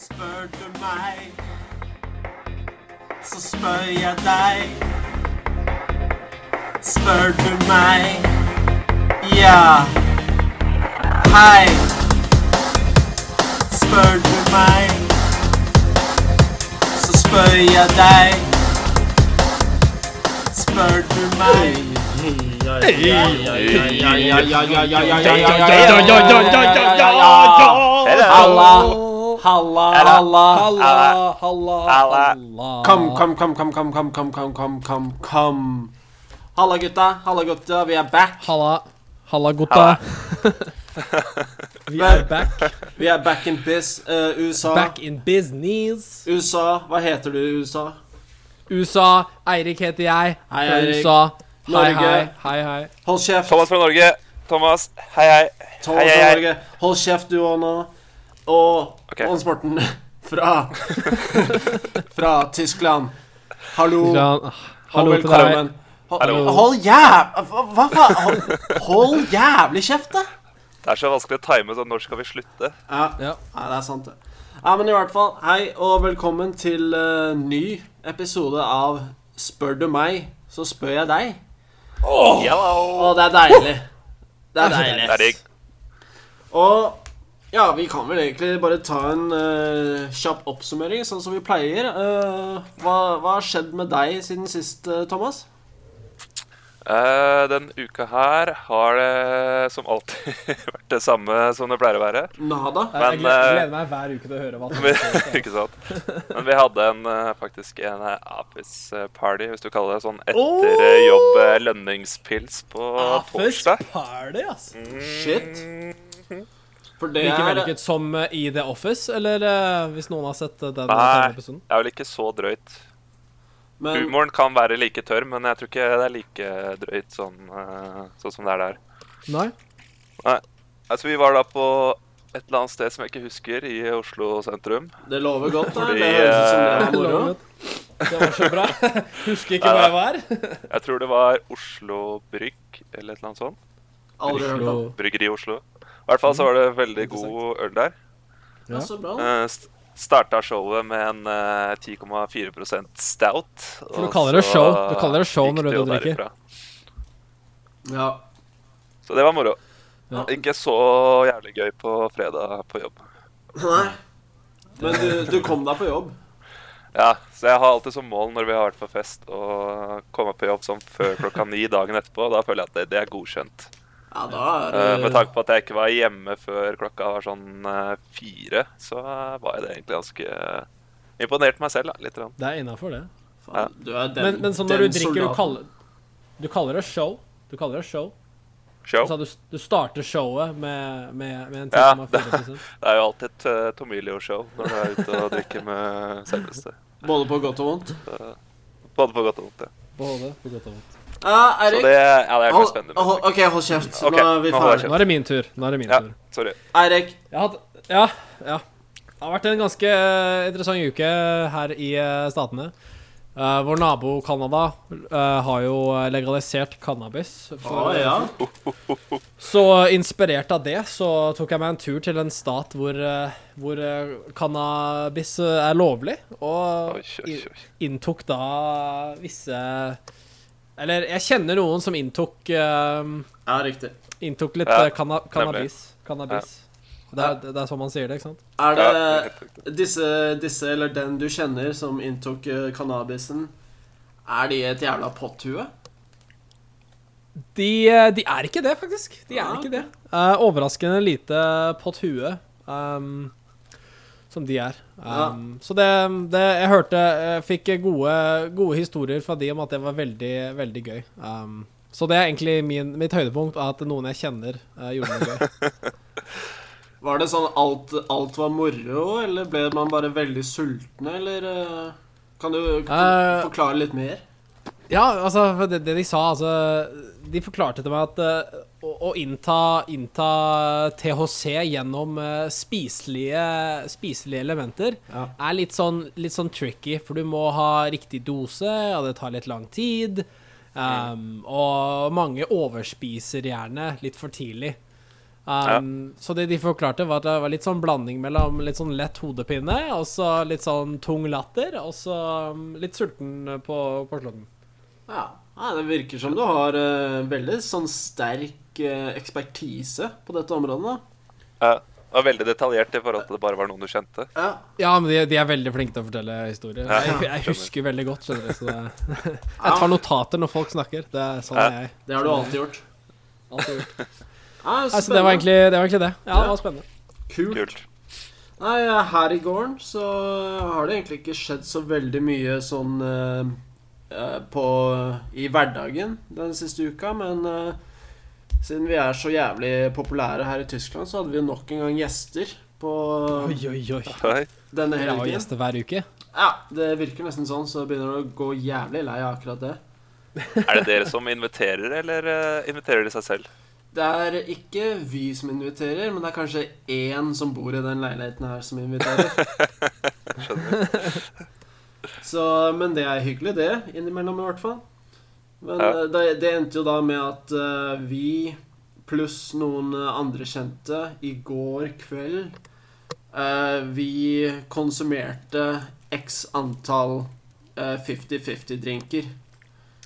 Spør du meg, så spør jeg deg. Spør du meg, ja. Hei. Spør du meg, så spør jeg deg. Spør du meg Halla, halla, halla. Halla, halla, Halla. halla. Kom, kom, kom, kom, kom, kom, kom, kom, kom, kom, kom. Halla, gutta. Halla, gutta. Vi er back. Halla. Halla, gutta. Vi er back. Vi er back in biz. Uh, USA. Back in business. USA. Hva heter du i USA? USA. Eirik heter jeg. Hei, Fra Eirik. USA. Hei, Norge. hei. Hei, hei. Hold kjeft. Thomas fra Norge. Thomas, hei, hei. Thomas hei, fra hei. Norge. Hold kjeft, du òg nå. Og okay. Hans Morten fra Fra Tyskland. Hallo. Tyskland. Hallo til deg. velkommen. Hallo. hold jæv... Hva, faen? Hold, hold jævlig kjeft, da. Det er så vanskelig å time, så når skal vi slutte? Ja. Ja. Nei, det er sant, det. Ja, men i hvert fall, hei og velkommen til uh, ny episode av Spør du meg, så spør jeg deg. Oh. Å, det er deilig. Det er deilig. Det er digg. Og ja, vi kan vel egentlig bare ta en uh, kjapp oppsummering, sånn som vi pleier. Uh, hva, hva har skjedd med deg siden sist, eh, Thomas? Uh, den uka her har det som alltid vært det samme som det pleier å være. Nada. Jeg Men, eh, gleder meg hver uke til å høre hva som Vi, skjer. ikke sant? Men vi hadde en, faktisk en office party, hvis du kaller det sånn, etter oh! jobb lønningspils på torsdag. party, ass. Shit. For det Like er vellykket som eh, i The Office, eller eh, hvis noen har sett eh, den Nei. TV-episoden? Det er vel ikke så drøyt. men, Humoren kan være like tørr, men jeg tror ikke det er like drøyt sånn, sånn som det er der. Nei? Nei. Altså, vi var da på et eller annet sted som jeg ikke husker, i Oslo sentrum. Det lover godt. da. Fordi, det høres ut som det var moro. Det var så bra. Husker ikke hvor jeg var. Jeg tror det var Oslo Brygg, eller et eller annet sånt. Aldri hørt om. Bryggeri i Oslo. I hvert fall så var det veldig god øl der. Ja, så bra. Uh, starta showet med en uh, 10,4% stout. For du kaller det show. Du kaller det show når du drikker. derifra. Ja. Så det var moro. Ja. Ikke så jævlig gøy på fredag på jobb. Nei. Men du, du kom deg på jobb. Ja, så jeg har alltid som mål når vi har vært på fest å komme på jobb sånn før klokka ni dagen etterpå. Da føler jeg at det, det er godkjent. Ja, da er Eh, det med tanke på at jeg ikke var hjemme før klokka var sånn eh, fire, så eh, var jeg det egentlig ganske uh, imponert meg selv, da, litt. Rann. Det er innafor, det. Faen, du er den, Men, men sånn når du drikker, du kaller Du kaller det show. Du kaller det show. Show. Så du, du starter showet med, med, med en Ja, 10,4 Det er jo alltid et uh, Tomilio-show når du er ute og drikker med selveste. Både på godt og vondt. Både på godt og vondt. Ja. Både på godt og vondt. Ja, Så det, ja, det er Hold, spennende. hold, OK, hold kjeft. Okay, nå er vi nå jeg. Nå er det min tur. Nå er det min Ja, tur. sorry. Eirik. Ja, ja. Det har vært en ganske eh, interessant uke her i eh, Statene. Uh, vår nabo Canada uh, har jo legalisert cannabis. For, ah, ja. Så inspirert av det så tok jeg meg en tur til en stat hvor, hvor cannabis er lovlig, og Oi, oi, oi. inntok da visse Eller jeg kjenner noen som inntok uh, Ja, riktig. Inntok litt Ja, eh, canna cannabis. cannabis. Det, er, det er sånn man sier det, ikke sant? Er det disse, disse eller den du kjenner som inntok uh, cannabisen, er de et jævla potthue? De, eh, de er ikke det, faktisk. De er Ah, ikke det. Uh, overraskende lite potthue. um, som de er. Um, Så det, det Jeg hørte Jeg fikk gode, gode historier fra de om at det var veldig, veldig gøy. Um, så det er egentlig min, mitt høydepunkt, at noen jeg kjenner, uh, gjorde noe gøy. Var det sånn alt, alt var moro, eller ble man bare veldig sultne, eller uh, Kan du Eh, forklare litt mer? Ja, altså, det, det de sa, altså De forklarte til meg at å, å innta, innta THC gjennom eh, spiselige, spiselige elementer Ja. er litt sånn, litt sånn tricky, for du må ha riktig dose, og det tar litt lang tid. Um, og mange overspiser gjerne litt for tidlig. Um, Så det de forklarte, var at det var litt sånn blanding mellom litt sånn lett hodepine og så litt sånn tung latter, og så um, litt sulten på, på slutten. Ja. ja. det virker som du har uh, veldig sånn sterk eh, ekspertise på dette området. Ja, det var veldig detaljert i forhold til det bare var noen du kjente. Ja. Ja, men de, de er veldig flinke til å fortelle historier. Ja, Jeg, jeg husker veldig godt, skjønner du. Så det, jeg tar notater når folk snakker. Det er sånn Ja. jeg. Det har du alltid gjort. Alltid gjort. Ja, Altså, det, var egentlig, det var egentlig det. Ja, det var spennende. Kult. Kult. Nei, her i gården så har det egentlig ikke skjedd så veldig mye sånn eh, eh, på i hverdagen den siste uka, men eh, siden vi er så jævlig populære her i Tyskland, så hadde vi nok en gang gjester på Oi, oi, oi. denne helgen. Jeg har gjester hver uke. Ja, det virker nesten sånn, så begynner du å gå jævlig lei av akkurat det. Er det dere som inviterer, eller eh, inviterer de seg selv? Det er ikke vi som inviterer, men det er kanskje én som bor i den leiligheten her, som inviterer. Skjønner. Så, men det er hyggelig, det. Innimellom, i hvert fall. Men Ja. eh, det, det endte jo da med at uh, vi pluss noen eh, andre kjente i går kveld uh, Vi konsumerte x antall eh, 50-50-drinker.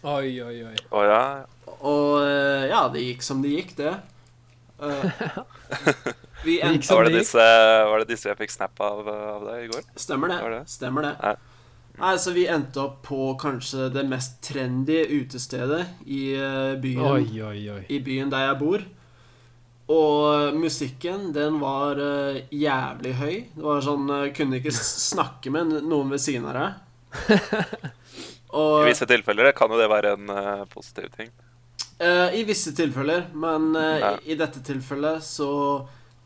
Oi, oi, oi. Oh, ja. Og ja, det gikk som det gikk, det. Vi Det gikk endte som Var det, det disse, var det disse jeg fikk snap av, av deg i går? Stemmer det. det, det? Stemmer det. Ja. Nei, så vi endte opp på kanskje det mest trendy utestedet i eh, byen, Oi, oi, oi. i byen der jeg bor. Og musikken, den var eh, jævlig høy. Det var sånn eh, Kunne ikke snakke med noen ved siden av deg. I visse tilfeller kan jo det være en uh, positiv ting. Uh, I visse tilfeller, men uh, i, i dette tilfellet så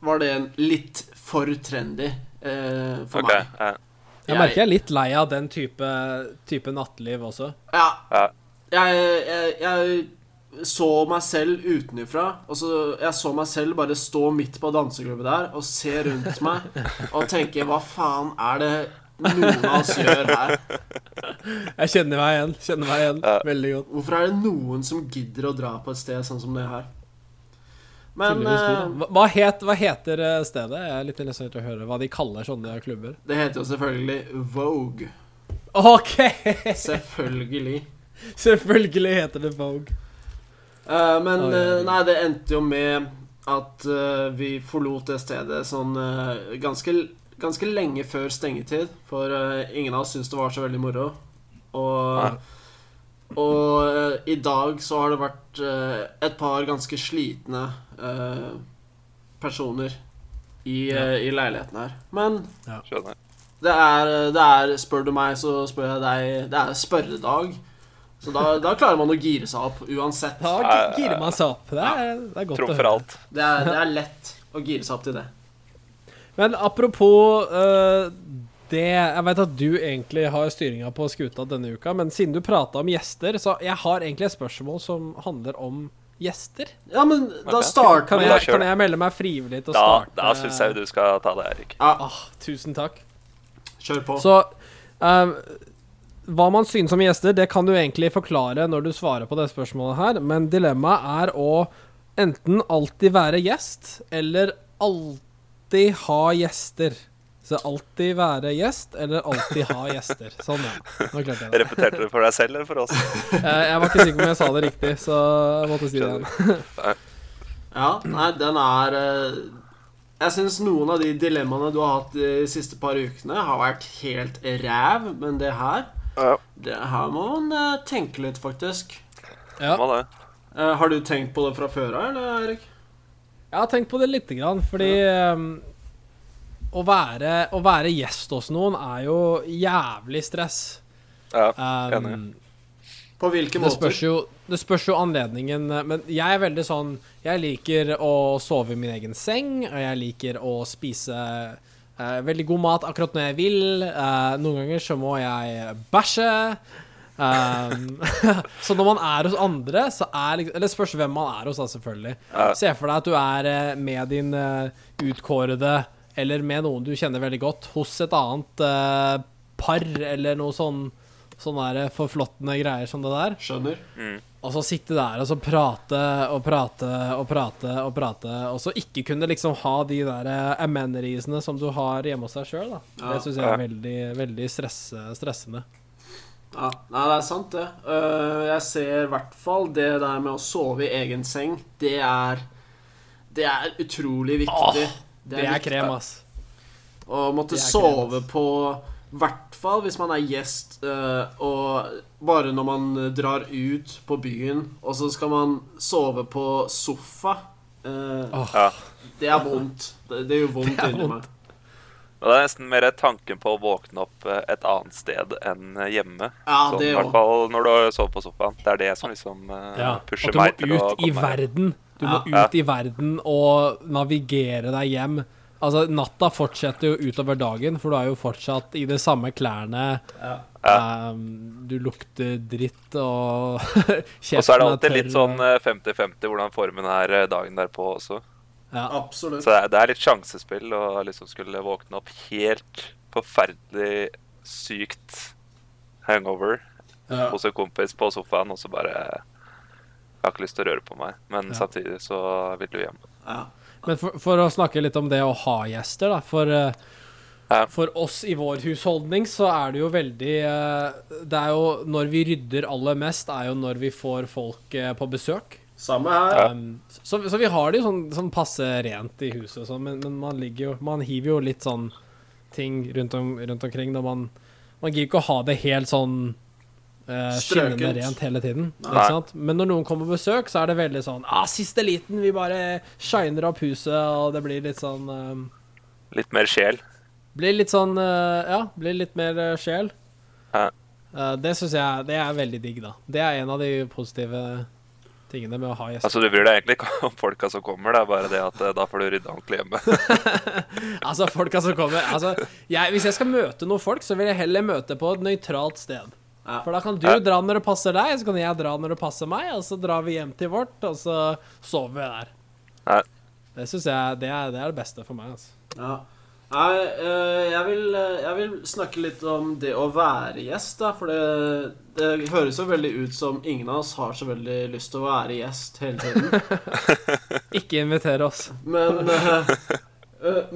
var det en litt for trendy eh, for okay, meg. Jeg merker jeg er litt lei av den type, type natteliv også. Ja, Ja. jeg, jeg, jeg så meg selv utenfra. Og så jeg så meg selv bare stå midt på dansegulvet der og se rundt meg og tenke Hva faen er det noen av oss gjør her? Jeg kjenner meg igjen. Kjenner meg igjen Ja. veldig godt. Hvorfor er det noen som gidder å dra på et sted sånn som det her? Men eh, Hva, het, hva heter eh, stedet? Jeg er litt interessert i å høre hva de kaller sånne klubber. det heter jo selvfølgelig Vogue. OK! Selvfølgelig. Selvfølgelig heter det Vogue. Uh, men oh, ja, ja. nei, det endte jo med at uh, vi forlot det stedet sånn ganske, ganske lenge før stengetid. For ingen av oss syntes det var så veldig moro. Og, Nei. Og eh, i dag så har det vært eh, et par ganske slitne eh, personer i, i leiligheten her. Men det er, det er Spør du meg, så spør jeg deg. Det er spørredag. Så da, da klarer man å gire seg opp uansett. Da girer man seg opp. Det er, det er godt å Trumfer høre. alt. Det er, det er lett å gire seg opp til det. Men apropos eh, det Jeg vet at du egentlig har styringa på skuta denne uka, men siden du prata om gjester, så jeg har egentlig et spørsmål som handler om gjester. Ja, men da start Kan jeg, kan jeg melde meg frivillig til å Da, starte? da syns jeg du skal ta det, Erik. Ja, Ah, tusen takk. kjør på. Så eh, hva man synes om gjester, det kan du egentlig forklare når du svarer på det spørsmålet her, men dilemmaet er å enten alltid være gjest, eller alltid ha gjester. Så alltid være gjest, eller alltid ha gjester. Sånn, ja. Nå klarte jeg det. Repeterte du for deg selv eller for oss? Eh, jeg var ikke sikker på om jeg sa det riktig, så jeg måtte si det igjen. Ja, nei, den er eh, Jeg syns noen av de dilemmaene du har hatt de siste par ukene, har vært helt ræv, men det her Det her må man eh, tenke litt, faktisk. Ja. Eh, har du tenkt på det fra før av, eller, Erik? Jeg har tenkt på det lite grann, fordi ehm, å, være, å være gjest hos noen er jo jævlig stress. Ja, Um, enig. På hvilke det, spørs måter? jo, det spørs jo anledningen, men jeg er veldig sånn Jeg liker å sove i min egen seng, og jeg liker å spise uh, veldig god mat akkurat når jeg vil. Uh, noen ganger så må jeg bæsje. Um, så når man er hos andre, så er liksom Eller spørs hvem man er hos, da, selvfølgelig. Ja. Se for deg at du er eh, med din utkårede, eller med noen du kjenner veldig godt, hos et annet eh, par, eller noe sånn sånne forflottende greier som det der. Skjønner. Mm. Og så sitte der og så prate og prate og prate og prate, og så ikke kunne liksom ha de der eh, amenitiesene som du har hjemme hos deg sjøl, da. Ja. Det syns jeg er veldig, veldig stresse, stressende. Ja, nei, det er sant, det. Øh, jeg ser i hvert fall det der med å sove i egen seng. Det er Det er utrolig viktig. Det er er krem, ass. Å måtte sove krem, på hvert fall hvis man er gjest, øh, og bare når man drar ut på byen, og så skal man sove på sofa. Ja. Det er vondt. Det, det gjør vondt Det er inni vondt. meg. Det er nesten mer tanken på å våkne opp eh, et annet sted enn eh, hjemme. Ja, sånn, det I hvert fall når du sover på sofaen. Det er det som liksom eh, Ja, pusher du må meg til å ut i komme meg i verden. Du må Ja. ut i verden og navigere deg hjem. Altså, natta fortsetter jo utover dagen, for du er jo fortsatt i de samme klærne. Ja. Um, du lukter dritt, og kjeften Og så er det alltid tørr, litt sånn eh, 50-50 hvordan formen er eh, dagen derpå også. ja. Absolutt. Så det er, det er litt sjansespill å liksom skulle våkne opp helt forferdelig sykt hangover Ja. hos en kompis på sofaen, og så bare Jeg har ikke lyst til å røre på meg, men Ja. samtidig så vil du hjem. Ja. Men for, for å snakke litt om det å ha gjester, da. For, eh, Ja. for oss i vår husholdning så er det jo veldig eh, Det er jo når vi rydder aller mest, er jo når vi får folk eh, på besøk. Samme her. Um, så, så vi har det jo sånn, sånn passe rent i huset og sånn, men, men man ligger jo Man hiver jo litt sånn ting rundt, om, rundt omkring når man Man gidder ikke å ha det helt sånn eh, skinnende rent hele tiden. Men når noen kommer på besøk, så er det veldig sånn ah, Siste liten, vi bare shiner opp huset, og det blir litt sånn um, Litt mer sjel. Blir litt sånn uh, Ja, blir litt mer uh, sjel. Ja. Eh, det syns jeg Det er veldig digg, da. Det er en av de positive tingene med å ha gjester. Altså, Du bryr deg egentlig ikke om folka som kommer, det er bare det at da får du rydda ordentlig hjemme. Altså, folka som kommer Altså, jeg, hvis jeg skal møte noen folk, så vil jeg heller møte på et nøytralt sted. Ja. For da kan du dra når det passer deg, så kan jeg dra når det passer meg, og så drar vi hjem til vårt, og så sover vi der. Ja. Det syns jeg det er, det er det beste for meg. Altså. Ja. Nei, eh, jeg vil, eh, jeg vil snakke litt om det å være gjest, da. For det, det høres jo veldig ut som ingen av oss har så veldig lyst til å være gjest hele tiden. Ikke invitere oss. Men, eh,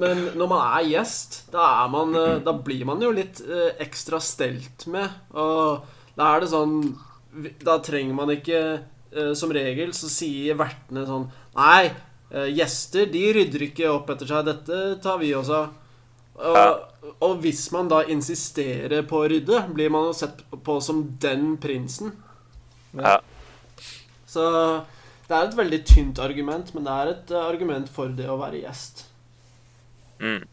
men når man er gjest, da, er man, eh, da blir man jo litt eh, ekstra stelt med. Og da er det sånn Da trenger man ikke eh, Som regel så sier vertene sånn Nei, eh, gjester de rydder ikke opp etter seg. Dette tar vi også. Og, og hvis man da insisterer på å rydde, blir man jo sett på som den prinsen. Ja. Så det er et veldig tynt argument, men det er et eh, argument for det å være gjest. Mm.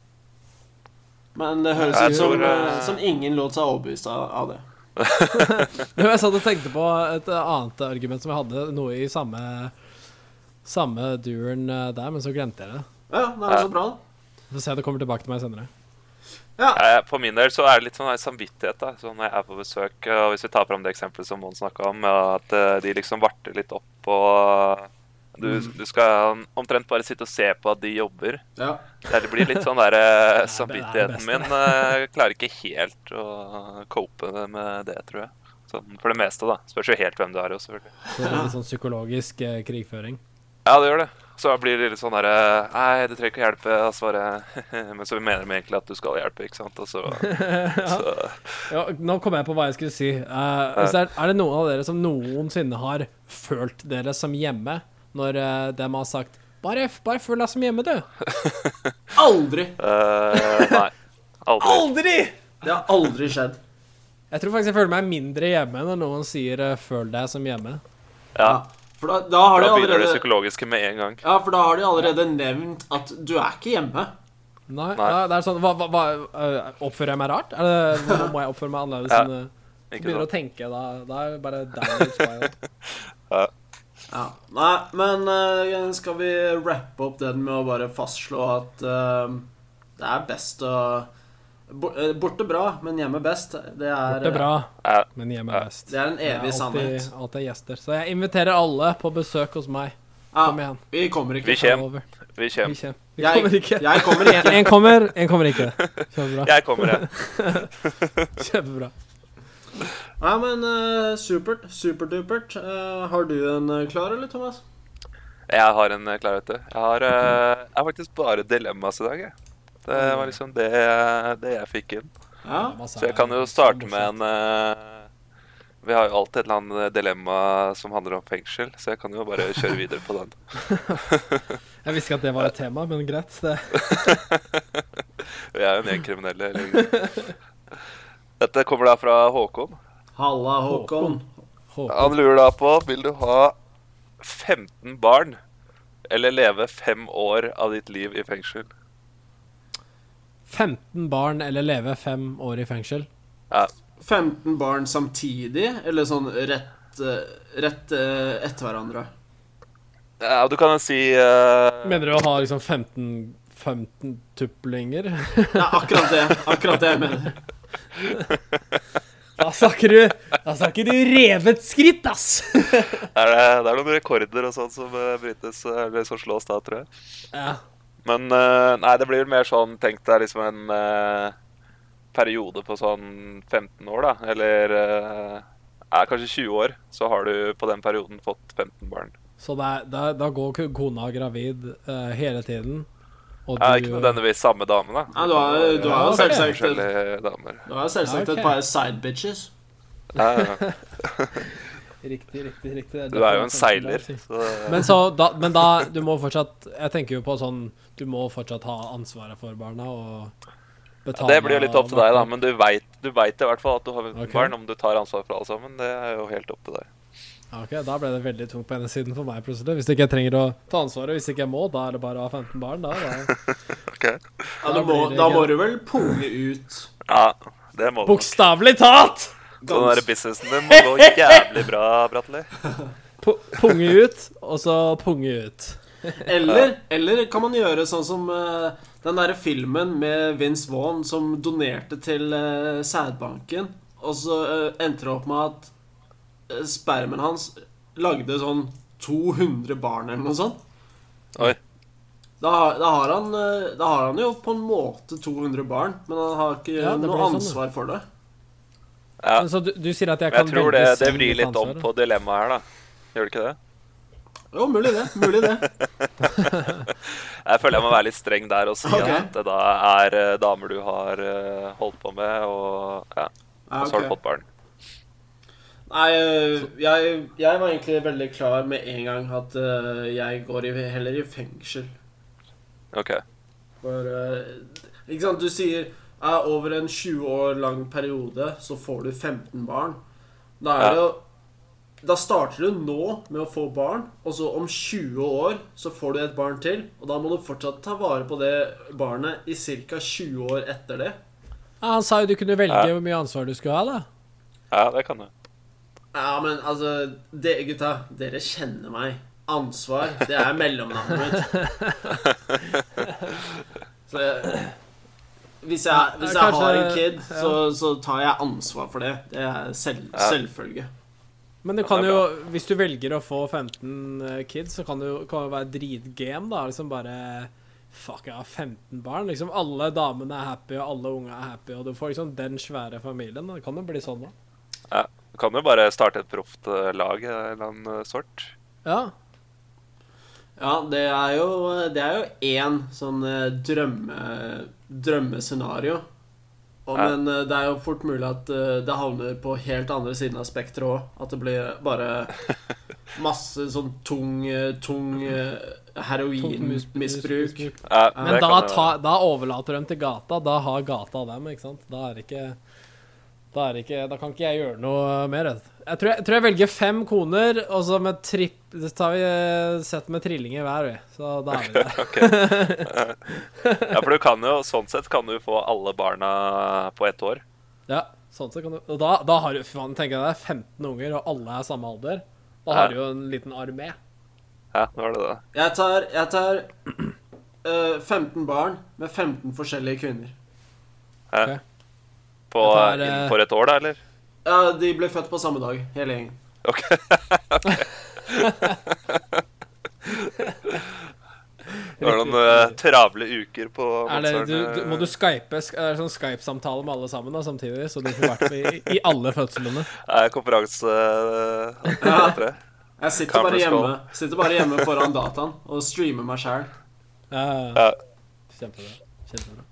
Men det høres ut som, tror, eh, eh, som ingen lot seg overbevise av, av det. Jeg satt og tenkte på et annet argument som jeg hadde, noe i samme Samme duren eh, der, men så glemte jeg det. Ja, det er så bra. da. Får se, det kommer tilbake til meg senere. Ja. Eh, For min del så er det litt sånn samvittighet da, så når jeg er på besøk. Og hvis vi tar fram det eksempelet som Mon snakka om, at eh, de liksom varter litt opp og du, du skal omtrent bare sitte og se på at de jobber. Ja. Det blir litt sånn der eh, Samvittigheten min Jeg klarer ikke helt å cope med det, tror jeg. Sånn, for det meste, da. Spørs jo helt hvem du er, jo, selvfølgelig. Så det er litt sånn psykologisk eh, krigføring. Ja, det gjør det. Så blir det litt sånn derre Nei, du trenger ikke hjelpe. Og så Men så mener de egentlig at du skal hjelpe, ikke sant. Og så, så Ja, nå kom jeg på hva jeg skulle si. Eh, det er, er det noen av dere som noensinne har følt dere som hjemme, når uh, dem har sagt bare, bare føl deg som hjemme, du. Aldri! Uh, Nei. Aldri. Aldri! Det har aldri skjedd. Jeg tror faktisk jeg føler meg mindre hjemme når noen sier eh, 'føl deg som hjemme'. Ja. For da, da har de Da begynner det psykologiske med en gang. Ja, for da har de allerede nevnt at du er ikke hjemme. Nei, Nei. Ja, det er sånn hva, hva, hva, eh, Oppfører jeg meg rart? Er det, nå må jeg oppføre meg annerledes Ja, enn så begynner Begynner å tenke, da, da er det bare downward spiral. Ja. Nei, men uh, skal vi rappe opp den med å bare fastslå at uh, det er best å eh, Borte bra, men hjemme best. Det er, Borte bra, men hjemme best. Det er en evig er evig sannhet. alltid, alltid gjester. Så jeg inviterer alle på besøk hos meg. Ja, Kom igjen. vi kommer ikke. Vi kommer. Vi kommer. Vi kommer. Vi kommer ikke. jeg kommer ikke. En kommer, en kommer ikke. Kjempebra. Jeg kommer, jeg. Kjempebra. Nei, men uh, supert. Superdupert. Uh, har du en eh, klar, eller, Thomas? Jeg har en klar, vet du. Jeg har, uh, jeg har faktisk bare dilemmas i dag, jeg. Det var liksom det, det jeg fikk inn. Ja. Så jeg kan jo starte med en Vi har jo alltid et eller annet dilemma som handler om fengsel, så jeg kan jo bare kjøre videre på den. Jeg visste ikke at det var et tema, men greit. Det. Vi er jo mer kriminelle. eller- Dette kommer da fra Håkon. Halla, Håkon. Håkon. Han lurer da på Vil du ha 15 barn eller leve fem år av ditt liv i fengsel? 15 barn eller leve fem år i fengsel. Ja, 15 barn samtidig, eller sånn rett, eh, rett eh, etter hverandre? ja du kan jo si uh... Mener du å ha liksom 15, 15 tuplinger? Ja, akkurat det. Akkurat det jeg mener. Da snakker du Da snakker du revet skritt, ass! er det, det er noen rekorder og sånt som eh, brytes, eller som slås da, tror jeg. Ja. Men eh, nei, det blir vel mer sånn Tenk deg liksom en uh, periode på sånn 15 år, da. Eller uh, er kanskje 20 år. Så har du på den perioden fått 15 barn. Så det da, da går kona gravid uh, hele tiden, og Ja, ikke nødvendigvis samme dame, da. Ja, du har, du har jo selvsagt, Forskjellige damer. du har selvsagt Ja, et par side bitches. Ja, ja. Riktig, riktig, riktig. Det Du er jo en seiler, så. Men så da, men da Du må fortsatt Jeg tenker jo på sånn Du må fortsatt ha ansvaret for barna og betale Det blir jo litt opp til deg, da. Men du veit, du vet i hvert fall at du har okay. barn. Om du tar ansvar for alle sammen, det er jo helt opp til deg. Ja, Ok, Da ble det veldig tungt på ene siden for meg plutselig. Hvis ikke jeg trenger å ta ansvaret, hvis ikke jeg må, da er det bare å ha 15 barn. Da, da. okay. Ja, Da må, da må du vel punge ut Ja, det må du. Bokstavelig talt! Så den der businessen din må gå jævlig bra, Bratteli. Punge ut, og så punge ut. Eller, eller kan man gjøre sånn som eh, den derre filmen med Vince Vaughn som donerte til eh, sædbanken, og så eh, endte det opp med at spermen hans lagde sånn 200 barn eller noe sånt. Oi. Da, har- da, har han, eh, da har han jo på en måte 200 barn, men han har ikke Ja, noe sånn, ansvar for det. Ja. Men så du, du sier at jeg Men kan jeg tror det, det vrir litt litt om på dilemmaet her, da. Gjør det ikke det? Jo, mulig det. Mulig det. Jeg føler jeg må være litt streng der og si okay. at det da er eh, damer du har eh, holdt på med, og ja, og så har du fått barn. Nei, øh, jeg, jeg var egentlig veldig klar med en gang at øh, jeg går i, heller i fengsel. OK. For øh, Ikke sant, du sier ja, over en 20 år lang periode så får du 15 barn. Da er Ja. det jo Da starter du nå med å få barn, og så om 20 år så får du et barn til. Og da må du fortsatt ta vare på det barnet i ca. 20 år etter det. Ja, han sa jo du kunne velge Ja. hvor mye ansvar du skulle ha, da. Ja, det kan du. Ja, men altså de, Gutta, dere kjenner meg. Ansvar, det er mellomnavnet mitt. Så jeg, hvis jeg, hvis jeg Kanskje- har en kid, ja. så, så tar jeg ansvar for det. Det er selv, Ja. selvfølge. Men du kan jo, hvis du velger å få 15 eh, kids, så kan det jo kan det være dritgame, da. Liksom bare Fuck, jeg har 15 barn. Liksom Alle damene er happy, og alle unge er happy, og du får liksom den svære familien. Det kan jo bli sånn, da. Ja. Du kan jo bare starte et proft eh, lag av en eller annen eh, sort. Ja. Ja, det er jo Det er jo én sånn eh, drømme, drømmescenario. Og, Ja. Men eh, det er jo fort mulig at eh, det havner på helt andre siden av spekteret òg. At det blir bare masse sånn tung, eh, tung eh, heroinmisbruk. Ja, Men da, ta, da overlater de til gata. Da har gata dem, ikke sant. Da er det ikke Da, er ikke, da kan ikke jeg gjøre noe mer. Jeg tror jeg, tror jeg velger fem koner, og så med tripp Så tar vi eh, sett med trillinger hver, vi. Så da er vi der. okay. Ja, for du kan jo, sånn sett kan du få alle barna på ett år. Ja, sånn sett kan du Og da, da har du faen, tenker jeg deg 15 unger, og alle er samme alder. Da Ja. har du jo en liten armé. Ja, nå er det det. Jeg tar, jeg tar eh, 15 barn med 15 forskjellige kvinner. Ja. Ok. På, eh, innenfor et år, da, eller? Ja, De ble født på samme dag, hele gjengen. Ok. Det var noen uh, travle uker på Er det, du, du, må du skype sk- er det sånn Skype-samtale med alle sammen da, samtidig, så du får vært med i, i alle fødslene? Nei, konferanse uh, Ja. Jeg sitter bare, hjemme, sitter bare hjemme foran dataen og streamer meg sjæl. Ja, Ja. kjempebra. kjempebra.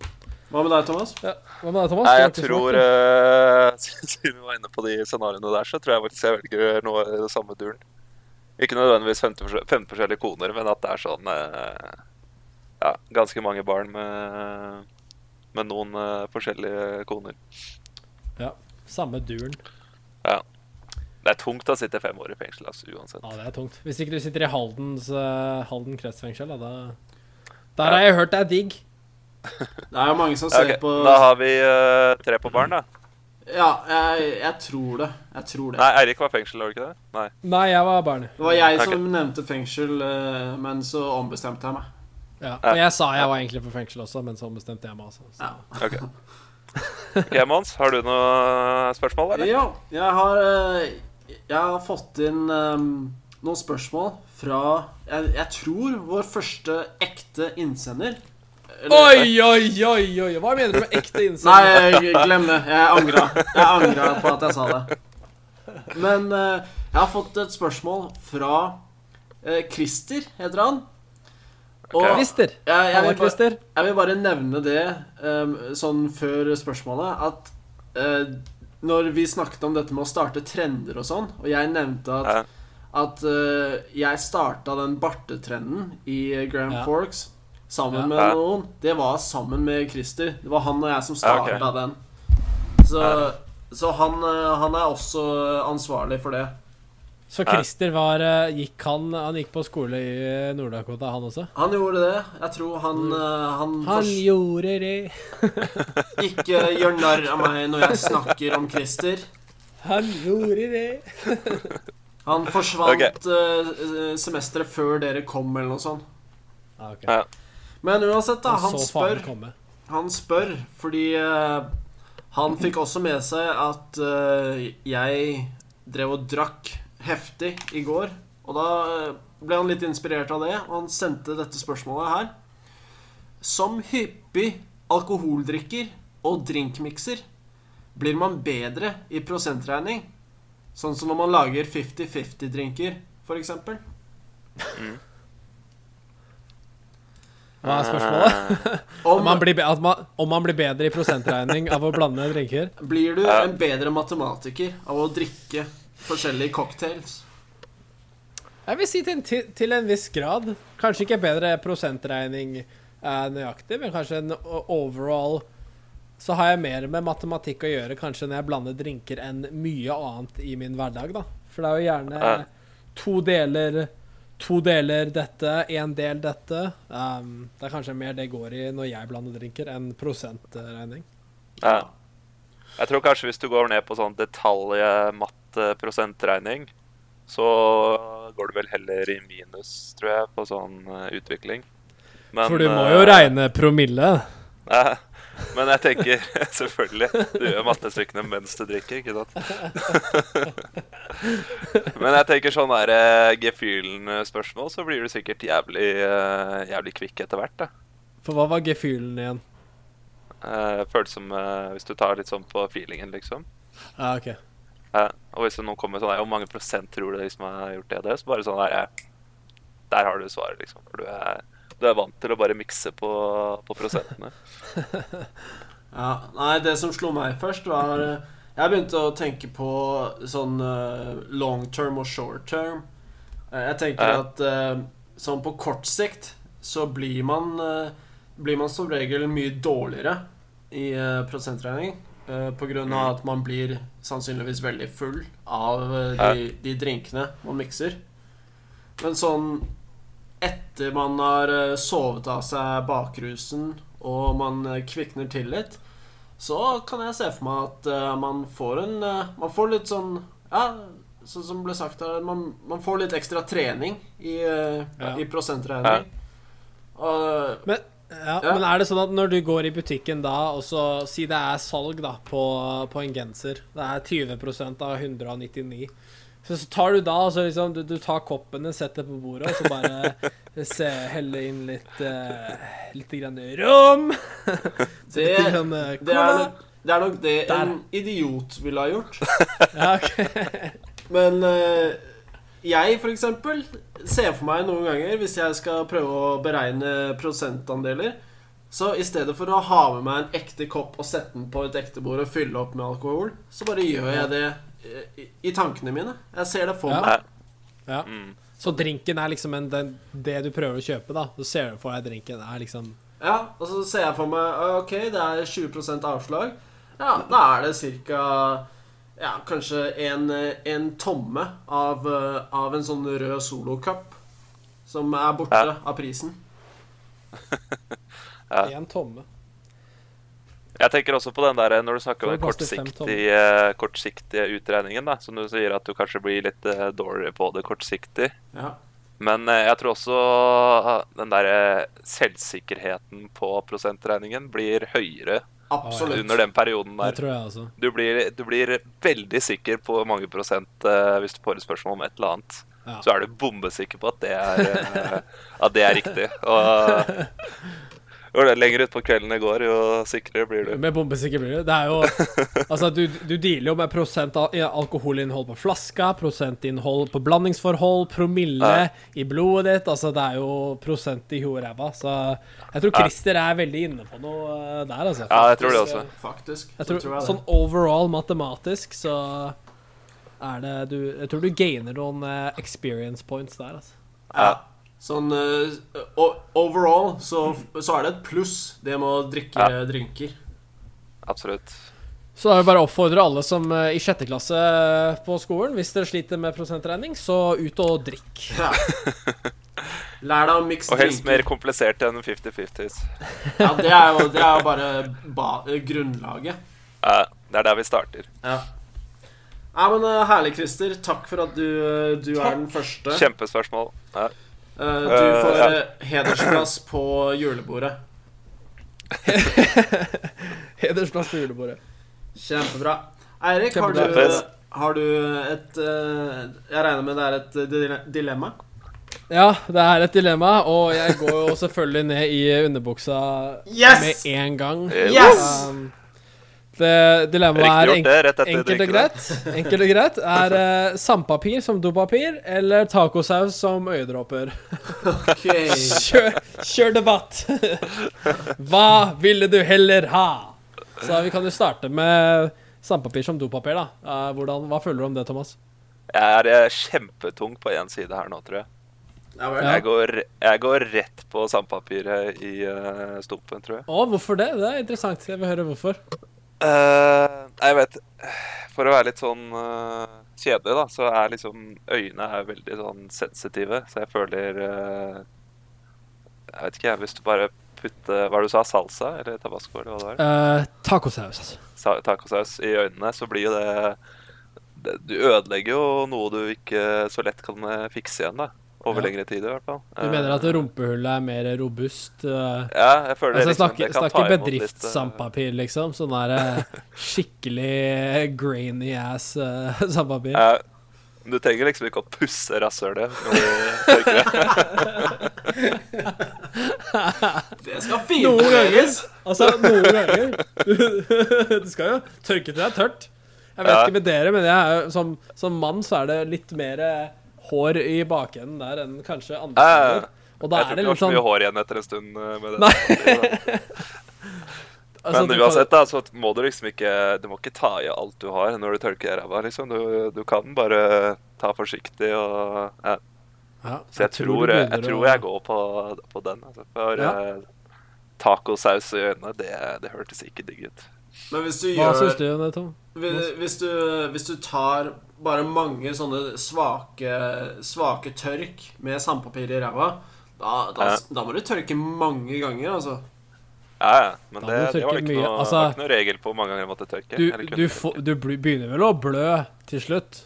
Hva med deg, Thomas? Ja. Hva med deg, Thomas? Nei, jeg tror eh, Siden vi var inne på de scenarioene der, så tror jeg faktisk jeg velger noe i det samme duren. Ikke nødvendigvis 15 forskjell- 15 forskjellige koner, men at det er sånn uh, Ja, ganske mange barn med, med noen uh, forskjellige koner. ja. Samme duren. Ja. Det er tungt å sitte fem år i fengsel, altså, uansett. Ja, det er tungt. Hvis ikke du sitter i Haldens, Halden kretsfengsel, da, da Der har jeg hørt det er digg. Det er jo mange som ser okay, på Da har vi uh, tre på barn, da. Ja, jeg, jeg tror det. Jeg tror det. Nei, Eirik var fengsel, var det ikke det? Nei. Nei, jeg var barn. Det var jeg Ok. som nevnte fengsel, eh, men så ombestemte jeg meg. Ja. Og jeg sa jeg var egentlig på fengsel også, men så ombestemte jeg meg også. Så. Ja. Ok. okay, Mons, har du noe spørsmål, eller? Ja, jeg har, eh, jeg har fått inn um, noen spørsmål fra jeg, jeg tror vår første ekte innsender. Oi, oi, oi, oi! Hva mener du med ekte Nei, innsender? jeg- glem det. Jeg angra. Jeg angra på at jeg sa det. Men eh, jeg har fått et spørsmål fra eh, Christer, heter han. Og Ok. Christer. jeg, vil bare, Christer. jeg vil bare nevne det eh, sånn før spørsmålet at eh, når vi snakket om dette med å starte trender og sånn, og jeg nevnte at, Ja. at uh, jeg starta den bartetrenden i Grand Ja. Forks sammen Ja. med noen, det var sammen med Christer. Det var han og jeg som Ja, okay. den. Så, Ja. så han, eh, han er også ansvarlig for det. Så Christer var eh, Gikk han Han gikk på skole i eh, Nord-Dakota, han også? Han gjorde det. Jeg tror han, han, Mm. Han fors- gjorde det. ikke gjør narr av meg når jeg snakker om Christer. Han gjorde det. Han forsvant Ok. eh, semesteret før dere kom, eller noe sånt. Ah, ok. Ja. Men uansett, da. Han spør, komme. han spør fordi uh, han fikk også med seg at uh, jeg drev og drakk heftig i går. Og da eh, ble han litt inspirert av det, og han sendte dette spørsmålet her. Som hyppig alkoholdrikker og drinkmikser blir man bedre i prosentregning. Sånn som når man lager 50-50-drinker, for eksempel. Hva er spørsmålet? Om, Om man, blir, at man, om man blir bedre i prosentregning av å blande drinker? Blir du en bedre matematiker av å drikke forskjellige cocktails? Jeg vil si til, en- til, til en viss grad. Kanskje ikke bedre prosentregning eh, nøyaktig, men kanskje en overall Så har jeg mer med matematikk å gjøre kanskje når jeg blander drinker enn mye annet i min hverdag, da. For det er jo gjerne to deler To deler dette, én del dette. Um, det er kanskje mer det går i når jeg blander drinker, enn prosentregning. Ja. Jeg tror kanskje hvis du går ned på sånn detaljmatte prosentregning, så går du vel heller i minus, tror jeg, på sånn eh, utvikling. Men, For du må eh, jo regne promille. Ja, men jeg tenker selvfølgelig Du gjør mattestykkene mens du drikker, ikke sant? men jeg tenker sånn der eh, gefühlen-spørsmål, så blir du sikkert jævlig, eh, jævlig kvikk etter hvert. da. For hva var gefühlen igjen? Eh, Føles som hvis du tar litt sånn på feelingen, liksom. Ja, OK. Og hvis noen kommer sånn der, Hvor mange prosent tror du liksom har gjort det og det? Så bare sånn der Der har du svaret, liksom. For du er, du er vant til å bare mikse på, på prosentene. Ja, nei, det som slo meg først, var eh, Jeg begynte å tenke på sånn eh, long term og short term. Eh, jeg tenker Ja. at sånn på kort sikt så blir man Blir man som regel mye dårligere i prosentregning. på grunn av at man blir sannsynligvis veldig full av de, de drinkene man mikser. Men sånn etter man har eh, sovet av seg bakrusen og man eh, kvikner til litt, så kan jeg se for meg at eh, man får en Man får litt sånn Ja, sånn som ble sagt her, man, man får litt ekstra trening i, eh, Ja. i prosentregning. Og Men, ja, Ja. men er det sånn at når du går i butikken da, og så si det er salg da på, på en genser Det er 20% av 199. Så, så tar du da altså liksom, du, du tar koppen din, setter på bordet, og så bare se, helle inn litt uh, Litt grann rom. Det, grann, uh, det, er nok, det er nok det Der. en idiot ville ha gjort. Ja, ok. Men uh, jeg, for eksempel, ser for meg noen ganger, hvis jeg skal prøve å beregne prosentandeler Så i stedet for å ha med meg en ekte kopp og sette den på et ekte bord og fylle opp med alkohol, så bare gjør jeg det eh, i, i tankene mine. Jeg ser det for Ja. meg. Ja. Mm. Så drinken er liksom en, den, det du prøver å kjøpe, da. Så ser du for deg drinken er liksom Ja, og så ser jeg for meg Ok, det er 20% avslag. Ja, da er det ca. Ja, kanskje en, eh, en tomme av, eh, av en sånn rød solocup som er borte Ja. av prisen. Ja. En tomme. Jeg tenker også på den der når du snakker om den til fem kortsiktige, kortsiktige utregningen, da, som du sier at du kanskje blir litt eh, dårligere på det kortsiktig. Ja. Men eh, jeg tror også den der eh, selvsikkerheten på prosentregningen blir høyere Absolutt. under den perioden Det tror jeg også. Du blir, du blir veldig sikker på mange prosent eh, hvis du får et spørsmål om et eller annet. Ja. Så er du bombesikker på at det er, eh, at det er riktig. Og jo lenger utpå kvelden det går, jo sikrere blir du. Med bombesikker blir du. Det er jo Altså, du, du dealer jo med prosent al alkoholinnhold på flaska, prosentinnhold på blandingsforhold, promille Ja. i blodet ditt. Altså, det er jo prosent i huet og ræva. Så jeg tror Christer er veldig inne på noe eh, der, altså. Ja, jeg tror det også. Faktisk. Jeg så tror, jeg sånn overall matematisk så er det du Jeg tror du gainer noen eh, experience points der, altså. Ja. Sånn uh, overall så, så er det et pluss, det med å drikke Ja. drinker. Absolutt. Så da vil jeg bare oppfordre alle som uh, i sjette klasse på skolen, hvis dere sliter med prosentregning, så ut og drikk. Ja. Lær deg å mikse Og helst mer komplisert enn 50-50s. Ja, det er jo, det er jo bare ba grunnlaget. Ja, det er der vi starter. Ja. Nei, men eh, Herlig, Christer. Takk for at du, eh, du er den første. Kjempespørsmål. Ja. Eh, du Eh, får ja. eh, hedersplass på julebordet. Hedersplass på julebordet. Kjempebra. Eirik, har, du- har du et eh, Jeg regner med det er et dilemma? Ja, det er et dilemma, og jeg går jo selvfølgelig ned i underbuksa Yes! med en gang. Yes! Um, det dilemmaet er enk det. Enkelt og greit. Enkelt og greit Er uh, sandpapir som dopapir eller tacosaus som øyedråper? Ok. Kjør, kjør debatt! Hva ville du heller ha? Så vi kan jo starte med sandpapir som dopapir, da. Uh, hvordan, hva føler du om det, Thomas? Jeg er eh, kjempetung på én side her nå, tror jeg. Ja. Jeg går, jeg går rett på sandpapiret i uh, stumpen, tror jeg. Å, hvorfor det? Det er interessant. Jeg vil høre hvorfor. Eh, jeg vet For å være litt sånn uh, kjedelig, da, så er liksom øynene er veldig sånn sensitive. Så jeg føler uh, Jeg vet ikke, jeg. Hvis du bare putter Hva det du sa? Salsa eller tabasco eller hva det var? Uh, tacosaus, altså. Sa- Tacosaus i øynene, så blir jo det, det Du ødelegger jo noe du ikke så lett kan fikse igjen, da. Over Ja. lengre tid, i hvert fall. Du mener at Eh, rumpehullet er mer robust? uh, Ja, jeg føler Altså, jeg liksom, snakker, det kan ta snakker imot litt, eh, bedriftssandpapir, liksom. Sånn der eh, skikkelig grainy ass uh, sandpapir. Ja, du trenger liksom ikke å pusse rasshølet det. Det skal Noen ganger! Altså, noen ganger Du skal jo tørke til det er tørt. Jeg vet Ja. ikke med dere, men jeg som, som mann så er det litt mer eh, hår i bakenden der enn kanskje andre steder. Og da jeg tror det ikke det var så sånn mye hår igjen etter en stund eh, med det. Altså, Men uansett, da, så må du liksom ikke Du må ikke ta i alt du har når du tørker ræva, liksom. Du, du kan bare ta forsiktig og ja. ja, Så jeg, tror, jeg, jeg, tror jeg går på, på den. Altså. For Ja. eh, tacosaus i øynene, det, det hørtes ikke digg ut. Men hvis du Hva gjør syns du om det, Tom? Hvis, hvis, du, hvis du tar bare mange sånne svake, svake tørk med sandpapir i ræva, da, da, Ja. da må du tørke mange ganger, altså. Ja, ja. Men det, det var ikke noe, Altså, var ikke noe regel på hvor mange ganger jeg måtte tørke. Du, du, tørke. du begynner vel å blø til slutt?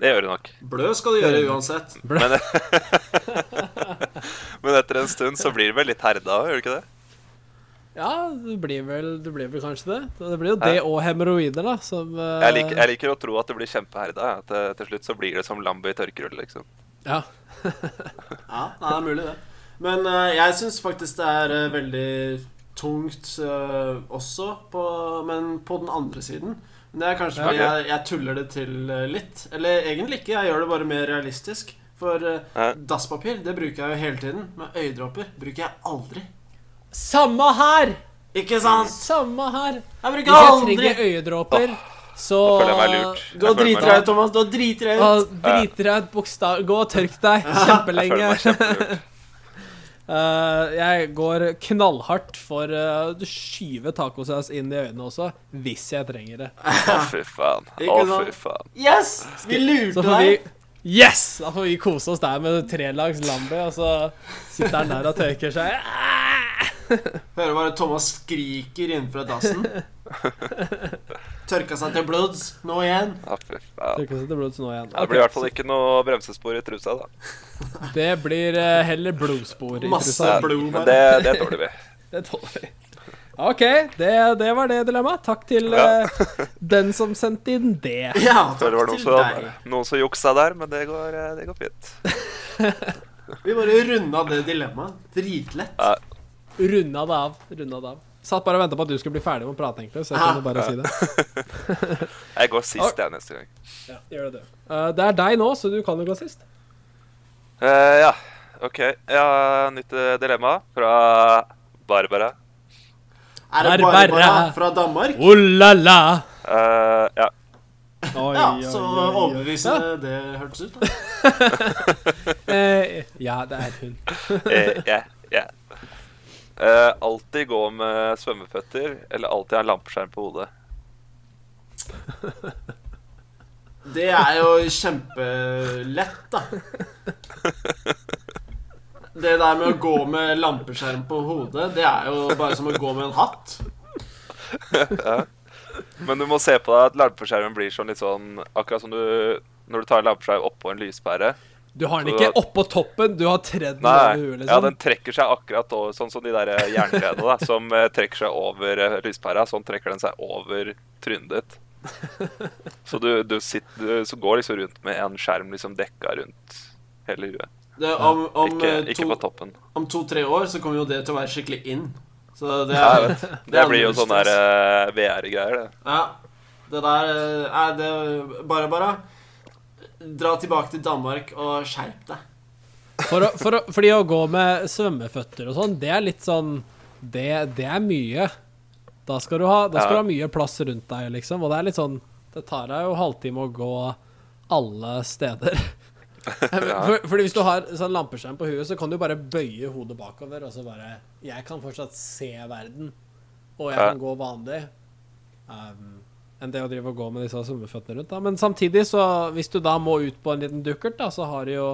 Det gjør du nok. Blø skal du gjøre uansett. Men, men etter en stund så blir du vel litt herda òg, gjør du ikke det? Ja, det blir vel, det blir vel kanskje det. Det blir jo det og hemoroider, da, som uh... Jeg liker, jeg liker å tro at det blir kjempeherda. At det, til slutt så blir det som lambe i tørkerull, liksom. Ja. Ja, det er mulig, det. Men uh, jeg syns faktisk det er uh, veldig tungt eh, også, på, men på den andre siden. Men det er kanskje Ja, fordi jeg, jeg tuller det til eh, litt. Eller egentlig ikke, jeg gjør det bare mer realistisk. For eh, Ja. dasspapir det bruker jeg jo hele tiden. Men øyedråper bruker jeg aldri. Samme her! Ikke sant? Samme her. Jeg Hvis bruker jeg trenger øyedråper, så føler jeg meg lurt. Jeg føler meg driti deg ut, Thomas. Gå deg ut. Og driter deg ut bokstav... Gå og tørk deg Jeg kjempelenge. meg kjempelurt. Eh, jeg går knallhardt for eh, å skyve tacosaus inn i øynene også, hvis jeg trenger det. Å, fy faen. Å, fy faen. Yes! Vi lurte deg. Yes! Da får vi kose oss der med tre lags lambi, og så sitter han der og tørker seg. Hører bare Thomas skriker innenfra dassen. Tørka seg til blods. Nå igjen. Tørker seg til blods nå igjen. Det blir i hvert fall ikke noe bremsespor i trusa, da. Det blir eh, heller blodspor i Masse trusa. blod Men det, det tåler vi. Det tåler vi. OK, det, det var det dilemmaet. Takk til Ja. eh, den som sendte inn det. Ja, takk det var noen til deg. som, noen som juksa der, men det går, eh, det går fint. Vi bare runda det dilemmaet. Dritlett. Ja, Runda det av. Runda det av. Satt bare og venta på at du skulle bli ferdig med å prate, egentlig. Så jeg kunne bare si det. jeg går sist, jeg, neste gang. Ja, gjør det, du. Uh, det er deg nå, så du kan jo gå sist. Uh, ja, OK. Ja, nytt eh, dilemma fra Barbara. Er det Barbara. Barbara fra Danmark? Oh la la! Uh, ja. Oi, Ja, så overbevisende ja. det hørtes ut. da uh, ja, det er hun. uh, ja, ja. Eh, alltid gå med svømmeføtter, eller alltid ha lampeskjerm på hodet. Det er jo kjempelett, da. Det der med å gå med lampeskjerm på hodet, det er jo bare som å gå med en hatt. Men du må se på deg at lampeskjermen blir sånn litt sånn Akkurat som du når du tar en lampeskjerm oppå en lyspære. Du har den ikke oppå toppen, du har tredd den over huet, ja, liksom. den trekker seg akkurat over, sånn som de der jerngreiene da, som eh, trekker seg over eh, lyspæra. Sånn trekker den seg over trynet ditt. Så du, du, sitter, du så går liksom rundt med en skjerm liksom dekka rundt hele huet. Det, om om, Ikke, eh, ikke to, på toppen. om to-tre år så kommer jo det til å være skikkelig in. Så det er, det Det blir jo sånn der eh, VR-greier, det. Ja. Det der eh, er det Bare, bare. Dra tilbake til Danmark og skjerp deg. For å, for å, fordi å gå med svømmeføtter og sånn, det er litt sånn Det, det er mye. Da skal, du ha, da skal Ja. du ha mye plass rundt deg, liksom. Og det er litt sånn Det tar deg jo halvtime å gå alle steder. For, fordi hvis du har sånn lampeskjerm på huet, så kan du bare bøye hodet bakover, og så bare Jeg kan fortsatt se verden, og jeg Ja. kan gå vanlig. Um, enn det å drive og gå med disse svømmeføttene rundt. da Men samtidig, så hvis du da må ut på en liten dukkert, da, så har du jo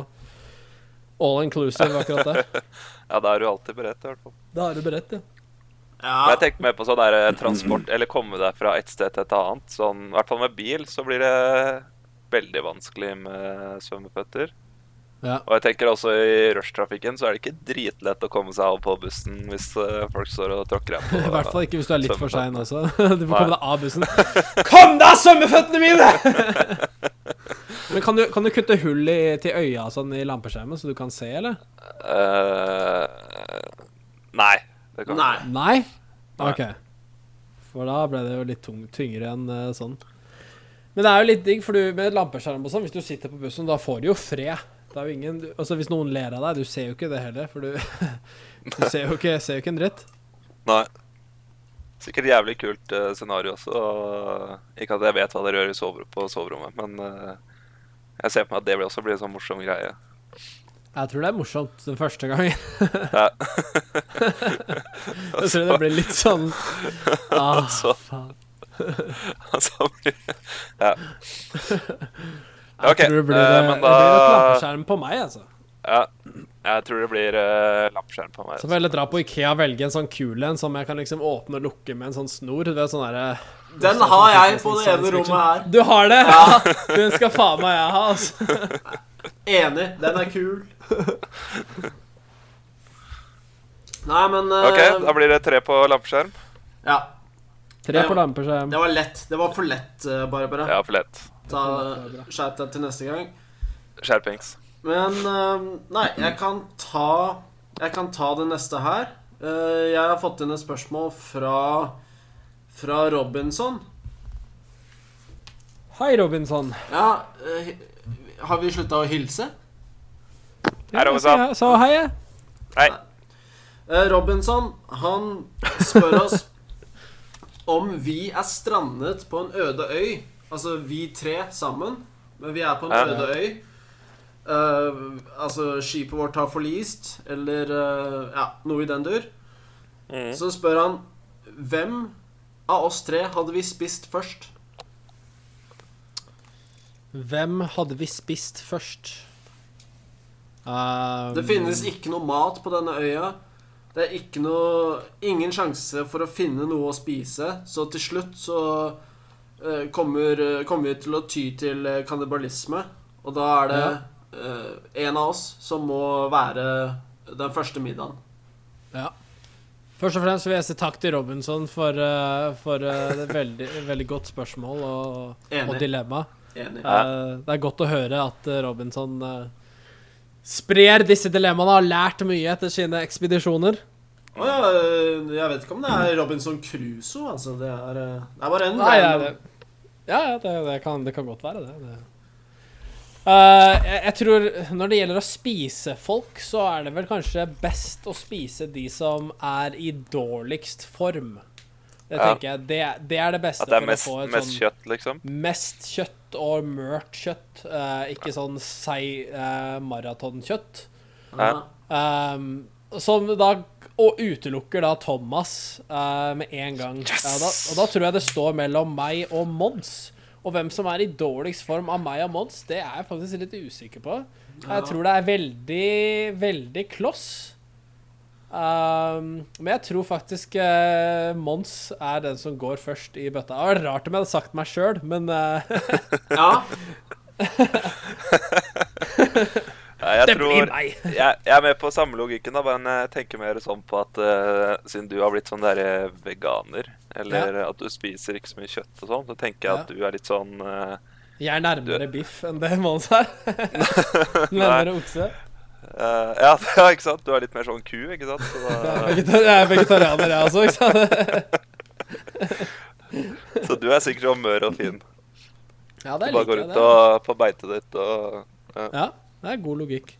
all inclusive akkurat det. Ja, da er du alltid beredt, i hvert fall. Da er du beredt, ja. Ja. jeg tenker mer på sånn der eh, transport, eller komme deg fra et sted til et annet. Sånn, I hvert fall med bil så blir det veldig vanskelig med svømmeføtter. Ja. Og jeg tenker også i rushtrafikken så er det ikke dritlett å komme seg av på bussen hvis eh, folk står og tråkker deg på. I hvert fall ikke hvis du er litt for sein også. Du får komme deg av bussen. Kom deg, svømmeføttene mine! Men kan du, kan du kutte hull i, til øya sånn i lampeskjermen, så du kan se, eller? Uh, nei. Det kan Nei. Nei? Nei. OK. For da ble det jo litt tung, tyngre enn uh, sånn. Men det er jo litt digg, for du med lampeskjerm og sånn, hvis du sitter på bussen, da får du jo fred. Det er jo ingen Altså Hvis noen ler av deg, du ser jo ikke det heller, for du, du ser, jo ikke, ser jo ikke en dritt. Nei. Sikkert jævlig kult uh, scenario også. og Ikke at jeg vet hva dere gjør i sover på soverommet, men uh, jeg ser på meg at det blir også blir en sånn morsom greie. Jeg tror det er morsomt den første gangen. Ja. Jeg tror det blir litt sånn ah, faen. Så blir Ja. Jeg okay. tror det blir, uh, det, men det blir et da lampeskjerm på meg, altså. Ja. Jeg tror det blir uh, lampeskjerm på meg. Så får jeg heller dra på Ikea og velge en sånn kul en som jeg kan liksom åpne og lukke med en sånn snor. Du vet, sånn der, Den har jeg på det ene rommet her. Du har det? Ja. Den skal faen meg jeg ha, altså. Enig. Den er kul. Nei, men uh, OK, da blir det tre på lampeskjerm. Ja. Tre på lampeskjerm. Det var lett. Det var for lett, eh, Barbara. Ja, for lett. Ta Skjerp deg til neste gang. Skjerpings. Men eh, Nei, jeg kan ta Jeg kan ta det neste her. Eh, jeg har fått inn et spørsmål fra Fra Robinson. Hei, Robinson. Ja, eh, har vi slutta å hilse? Hei, Robinson. Jeg sa hei, jeg. Hei. Eh, Robinson, han spør oss om vi er strandet på en øde øy. Altså vi tre sammen, men vi er på en Ja. øde øy. Uh, altså skipet vårt har forlist, eller uh, ja, noe i den dur. Mm. Så spør han hvem av oss tre hadde vi spist først? Hvem hadde vi spist først? Um, Det finnes ikke noe mat på denne øya. Det er ikke noe Ingen sjanse for å finne noe å spise. Så til slutt så kommer, eh, kommer vi til å ty til eh, kannibalisme. Og da er det ja. en av oss som må være den første middagen. Ja. Først og fremst vil jeg si takk til Robinson for, eh, for eh, et veldig, veldig godt spørsmål og, og dilemma. Enig. Eh, det er godt å høre at eh, Robinson eh, sprer disse dilemmaene og har lært mye etter sine ekspedisjoner. Å ja, eh, jeg vet ikke om det er Robinson Crusoe, altså. Det er, eh, det er bare en Nei, det, ja, ja det, det, kan, det kan godt være det. det. Uh, jeg, jeg tror når det gjelder å spise folk, så er det vel kanskje best å spise de som er i dårligst form. Det Ja. tenker jeg. Det, det er det beste At det er for mest, å få mest sånn kjøtt, liksom. mest kjøtt og mørt kjøtt. Uh, ikke sånn seig uh, maratonkjøtt. Ja. Um, som da og utelukker da Thomas uh, med en gang. Ja, da, og da tror jeg det står mellom meg og Mons. Og hvem som er i dårligst form av meg og Mons, det er jeg faktisk litt usikker på. Jeg tror det er veldig, veldig kloss. Um, men jeg tror faktisk uh, Mons er den som går først i bøtta. Det var rart om jeg hadde sagt meg sjøl, men uh, ja. Ja, jeg det tror blir meg. jeg, jeg er med på samme logikken, da, men jeg tenker mer sånn på at uh, siden du har blitt sånn derre veganer, eller at du spiser ikke så mye kjøtt og sånn, så tenker jeg at du er litt sånn uh, Jeg er nærmere biff enn det Mons er. nærmere okse. Uh, ja, ja, ikke sant? Du er litt mer sånn ku, ikke sant? Så, Jeg da, jeg er vegetarianer, jeg også, ikke sant? så du er sikkert sånn mør og fin. Ja, Du det bare går ut og, på beitet ditt og Ja, det er god logikk.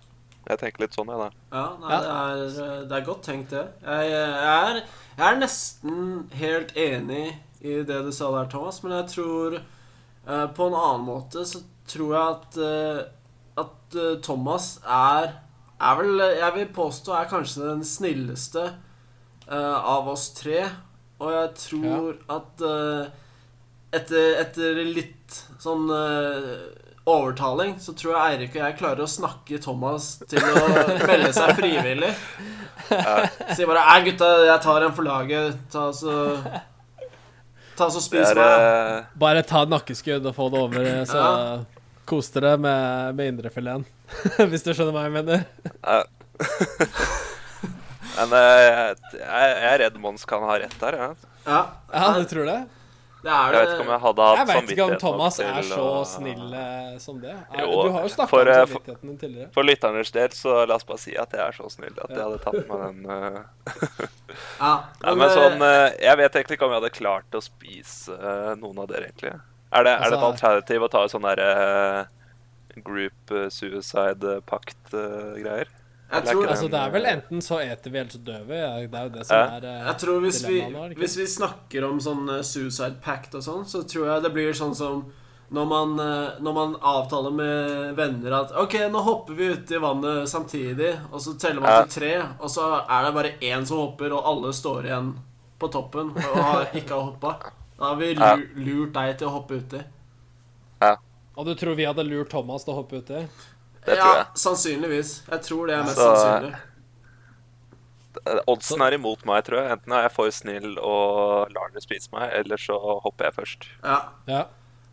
Jeg tenker litt sånn, jeg, da. Ja, nei, Ja. Det, er, det er godt tenkt, det. Jeg, jeg, er, jeg er nesten helt enig i det du sa der, Thomas, men jeg tror uh, På en annen måte så tror jeg at uh, At uh, Thomas er Er vel Jeg vil påstå er kanskje den snilleste eh, av oss tre. Og jeg tror at eh, etter, etter litt sånn eh, overtaling, så tror jeg Eirik og jeg klarer å snakke Thomas til å melde seg frivillig. Sier bare 'Æ, gutta, jeg tar en for laget. Ta så Ta så Spis er meg.' eh, Bare ta nakkeskudd og få det over, så Ja. kos dere med, med indrefileten. Hvis du skjønner hva jeg mener. Ja. Men eh, jeg, jeg er redd Mons kan ha rett der, Ja. Ja, Ja, du tror det? Det er Jeg vet ikke om jeg hadde hatt Jeg vet ikke om Thomas til, er så snill uh, som det. Er, Jo, du har jo snakka om eh, samvittigheten din tidligere. For lytternes del, så la oss bare si at jeg er så snill at jeg hadde tatt meg den Uh, Ja, Nei, men sånn uh, Jeg vet egentlig ikke om jeg hadde klart å spise eh, noen av dere, egentlig. Er det, er det et Altså- alternativ å ta en sånn derre group eh, suicide pakt-greier? Jeg tror, Altså, det er vel enten så eter vi, eller så dør vi. Det er jo det som er eh, jeg tror hvis vi, hvis vi snakker om sånn eh, suicide pact og sånn, så tror jeg det blir sånn som når man, eh, når man avtaler med venner at OK, nå hopper vi uti vannet samtidig, og så teller man til tre, og så er det bare én som hopper, og alle står igjen på toppen og har ikke har hoppa. Da har vi lurt deg til å hoppe uti. Og du tror vi hadde lurt Thomas til å hoppe uti? Det ja, tror jeg. sannsynligvis. Jeg tror det er mest Så- sannsynlig. Eh, Oddsen er imot meg, tror jeg. Enten er jeg for snill og lar dere spise meg, eller så hopper jeg først. Ja. Ja.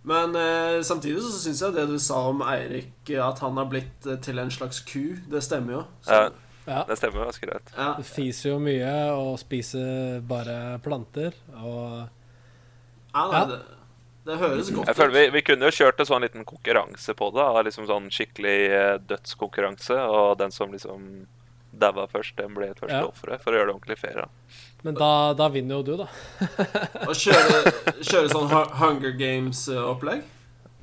Men eh, samtidig så syns jeg det du sa om Eirik, at han har blitt eh, til en slags ku, det stemmer jo. Så, Ja. Ja. Det stemmer ganske greit. Ja. Det fiser jo mye og spiser bare planter. Og Ja, Ja. det, det høres godt Jeg føler vi, vi kunne jo kjørt en sånn liten konkurranse på det. Liksom sånn skikkelig eh, dødskonkurranse. Og den som liksom daua først, den ble et første Ja. offeret. For å gjøre det ordentlig fair. Men da, da vinner jo du, da. Å kjøre, kjøre sånn Hunger Games-opplegg.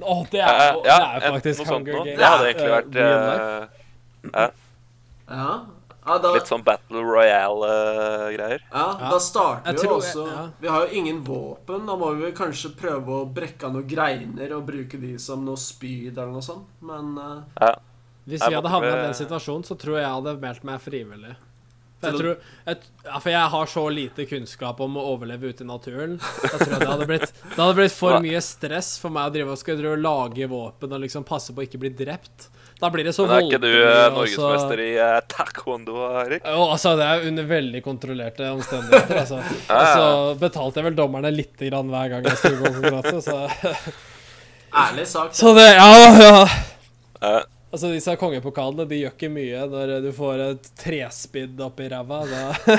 Å, det Eh, er, jo- det ja, er faktisk Hunger. Games. Det hadde egentlig Eh, vært uh, eh, Ja. Ja, da, litt sånn Battle Royale-greier. ja, Ja. da starter vi jo også også ja. Vi har jo ingen våpen. Da må vi kanskje prøve å brekke av noen greiner og bruke de som noe spyd eller noe sånt. Men uh, Ja. Hvis Jeg vi hadde havna i den situasjonen, så tror jeg jeg hadde meldt meg frivillig. For jeg, tror, jeg, ja, for jeg har så lite kunnskap om å overleve ute i naturen. Jeg tror jeg det hadde blitt Det hadde blitt for mye stress for meg å drive og skulle drive og lage våpen og liksom passe på å ikke bli drept. Da blir det så Men er ikke du voldelig, eh, og så- norgesmester i eh, taekwondo, Erik? Jo, altså, det er under veldig kontrollerte omstendigheter, altså. Ja, Og så ja. betalte jeg vel dommerne lite grann hver gang jeg skulle gå konkurranse, så ærlig sagt. Så det Ja, ja. Eh, Altså, disse kongepokalene, de gjør ikke mye når du får et trespidd oppi ræva. Da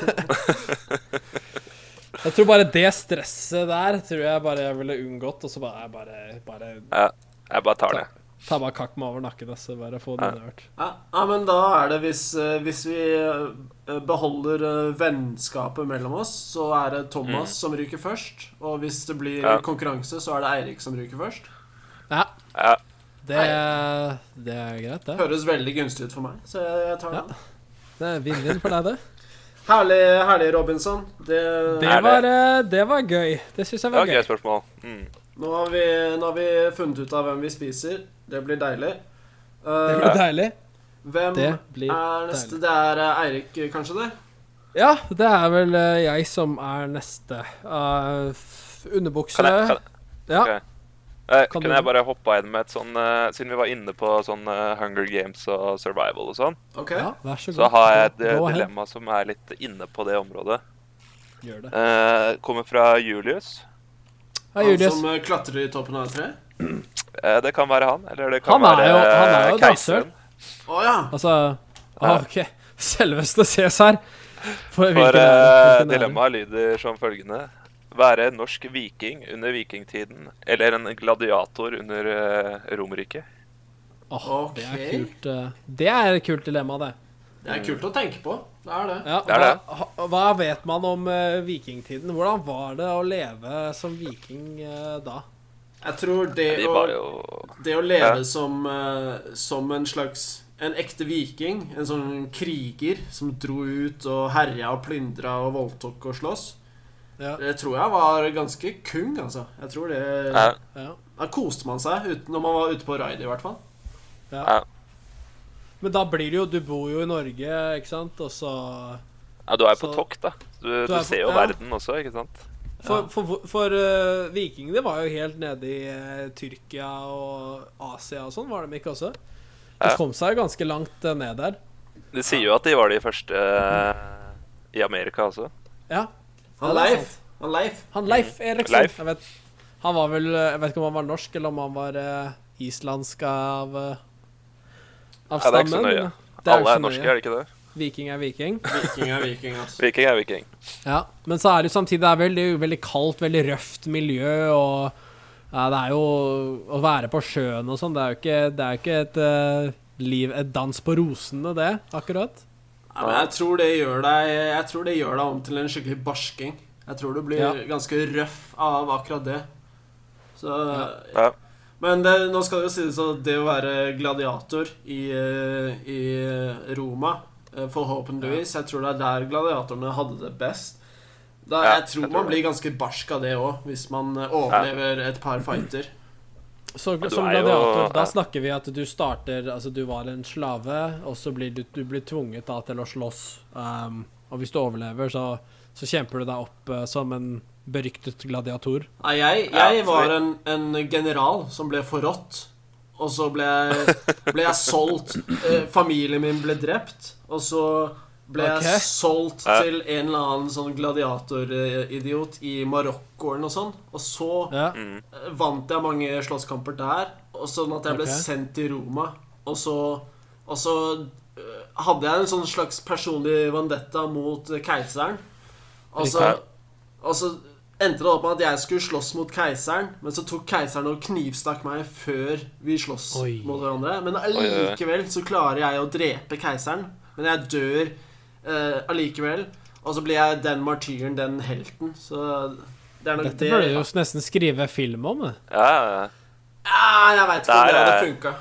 Jeg tror bare det stresset der tror jeg bare jeg ville unngått, og så bare, bare, bare ja, jeg bare tar det. Ta bare kakk meg over nakken, altså. Bare få det Ja. Ja, ja, men da er det hvis, eh, hvis vi eh, beholder eh, vennskapet mellom oss, så er det Thomas som ryker først. Og hvis det blir Ja. konkurranse, så er det Eirik som ryker først. Ja, Ja, det, det er greit, det. Høres veldig gunstig ut for meg, så jeg, jeg tar Ja. den. Det er vinn-vinn for deg, det. Herlig, herlig, Robinson. Det, Det var, det var gøy. Det syns jeg det var var et gøy. gøy spørsmål. Mm. nå, har vi, nå har vi funnet ut av hvem vi spiser. Det blir deilig. Uh, Det blir deilig. hvem Det blir er neste? deilig. Det er eh, Eirik, kanskje det? Ja, det er vel eh, jeg som er neste. Uh, underbukse Kan jeg, kan, Ja. Okay. Eh, Kan kan jeg bare hoppe inn med et sånn uh, Siden vi var inne på sånn uh, Hunger Games og survival og sånn, okay. ja, vær så god. så har jeg et eh, dilemma som er litt inne på det området. Gjør det. Eh, kommer fra Julius. Hei, Han som eh, klatrer i toppen av et tre? Eh, det kan være han, eller det kan Han er være jo- han er eh, jo keiseren. Å ja! Altså Ja. OK. Selveste Cæsar. For, For eh, det? dilemmaet lyder som følgende. Være en norsk viking under vikingtiden, eller en gladiator under uh, Romerriket. Åh, Det er kult. eh, Det er et kult dilemma, det. Det er kult å tenke på. Det er det. Ja, Det er det. Hva, hva vet man om uh, vikingtiden? Hvordan var det å leve som viking uh, da? Jeg tror det De å, jo det å leve Ja. som, eh, som en slags En ekte viking, en sånn kriger som dro ut og herja og plyndra og voldtok og sloss, Ja. det tror jeg var ganske kung, altså. Jeg tror det ja, ja. Da koste man seg uten, når man var ute på raid, i hvert fall. ja. Men da blir det jo Du bor jo i Norge, ikke sant? Og så ja, du er på Så- tokt, da. Du, Du du, på- ser jo ja. verden også, ikke sant? For, for, for uh, vikingene var jo helt nede i uh, Tyrkia og Asia og sånn, var de ikke også? De kom seg ganske langt uh, ned der. De sier jo at de var de første i Amerika også. Ja. Han Leif. Han Leif. Han Leif Eriksen. Leif. Jeg vet, han var vel Jeg vet ikke om han var norsk, eller om han var islandsk av Av Ja, det er ikke så nøye. er Alle er norske, nøye. er det ikke det? Viking er viking. Viking er viking, altså. Viking er viking. Ja, Men så er det jo samtidig det er veldig, veldig kaldt, veldig røft miljø, og ja, det er jo Å være på sjøen og sånn, det er jo ikke, det er ikke et uh, liv Et dans på rosene, det, akkurat. Ja, men jeg tror det gjør deg Jeg tror det gjør deg om til en skikkelig barsking. Jeg tror du blir Ja. ganske røff av akkurat det. Så Ja. Men det, nå skal det jo sies at det å være gladiator i, eh, i Roma Forhåpentligvis. Jeg tror det er der gladiatorene hadde det best. Da, jeg tror man blir ganske barsk av det òg, hvis man eh, overlever et par fighter. Så, som gladiator, da snakker vi at du starter Altså, du var en slave, og så blir du, du blir tvunget da til å slåss. Um, og hvis du overlever, så, så kjemper du deg opp uh, som en beryktet gladiator. Nei, jeg, jeg var en, en general som ble forrådt. Og så ble jeg, ble jeg solgt. Eh, familien min ble drept. Og så ble okay. jeg solgt Ja. til en eller annen sånn gladiatoridiot i Marokko eller noe sånt. Og så Ja. Mm. eh, vant jeg mange slåsskamper der. Og sånn at jeg ble okay. sendt til Roma. Og så, og så eh, hadde jeg en sånn slags personlig vendetta mot keiseren. Og så, og så endte det opp med at jeg skulle slåss mot keiseren, men så tok keiseren og knivstakk meg før vi slåss Oi. mot hverandre. Men allikevel så klarer jeg å drepe keiseren. Men jeg dør eh, allikevel. Og så blir jeg den martyren, den helten. Så det er nok Dette det burde du jo nesten skrive film om. det. Ja, ja, ja. ah, Jeg veit ikke om det hadde funka.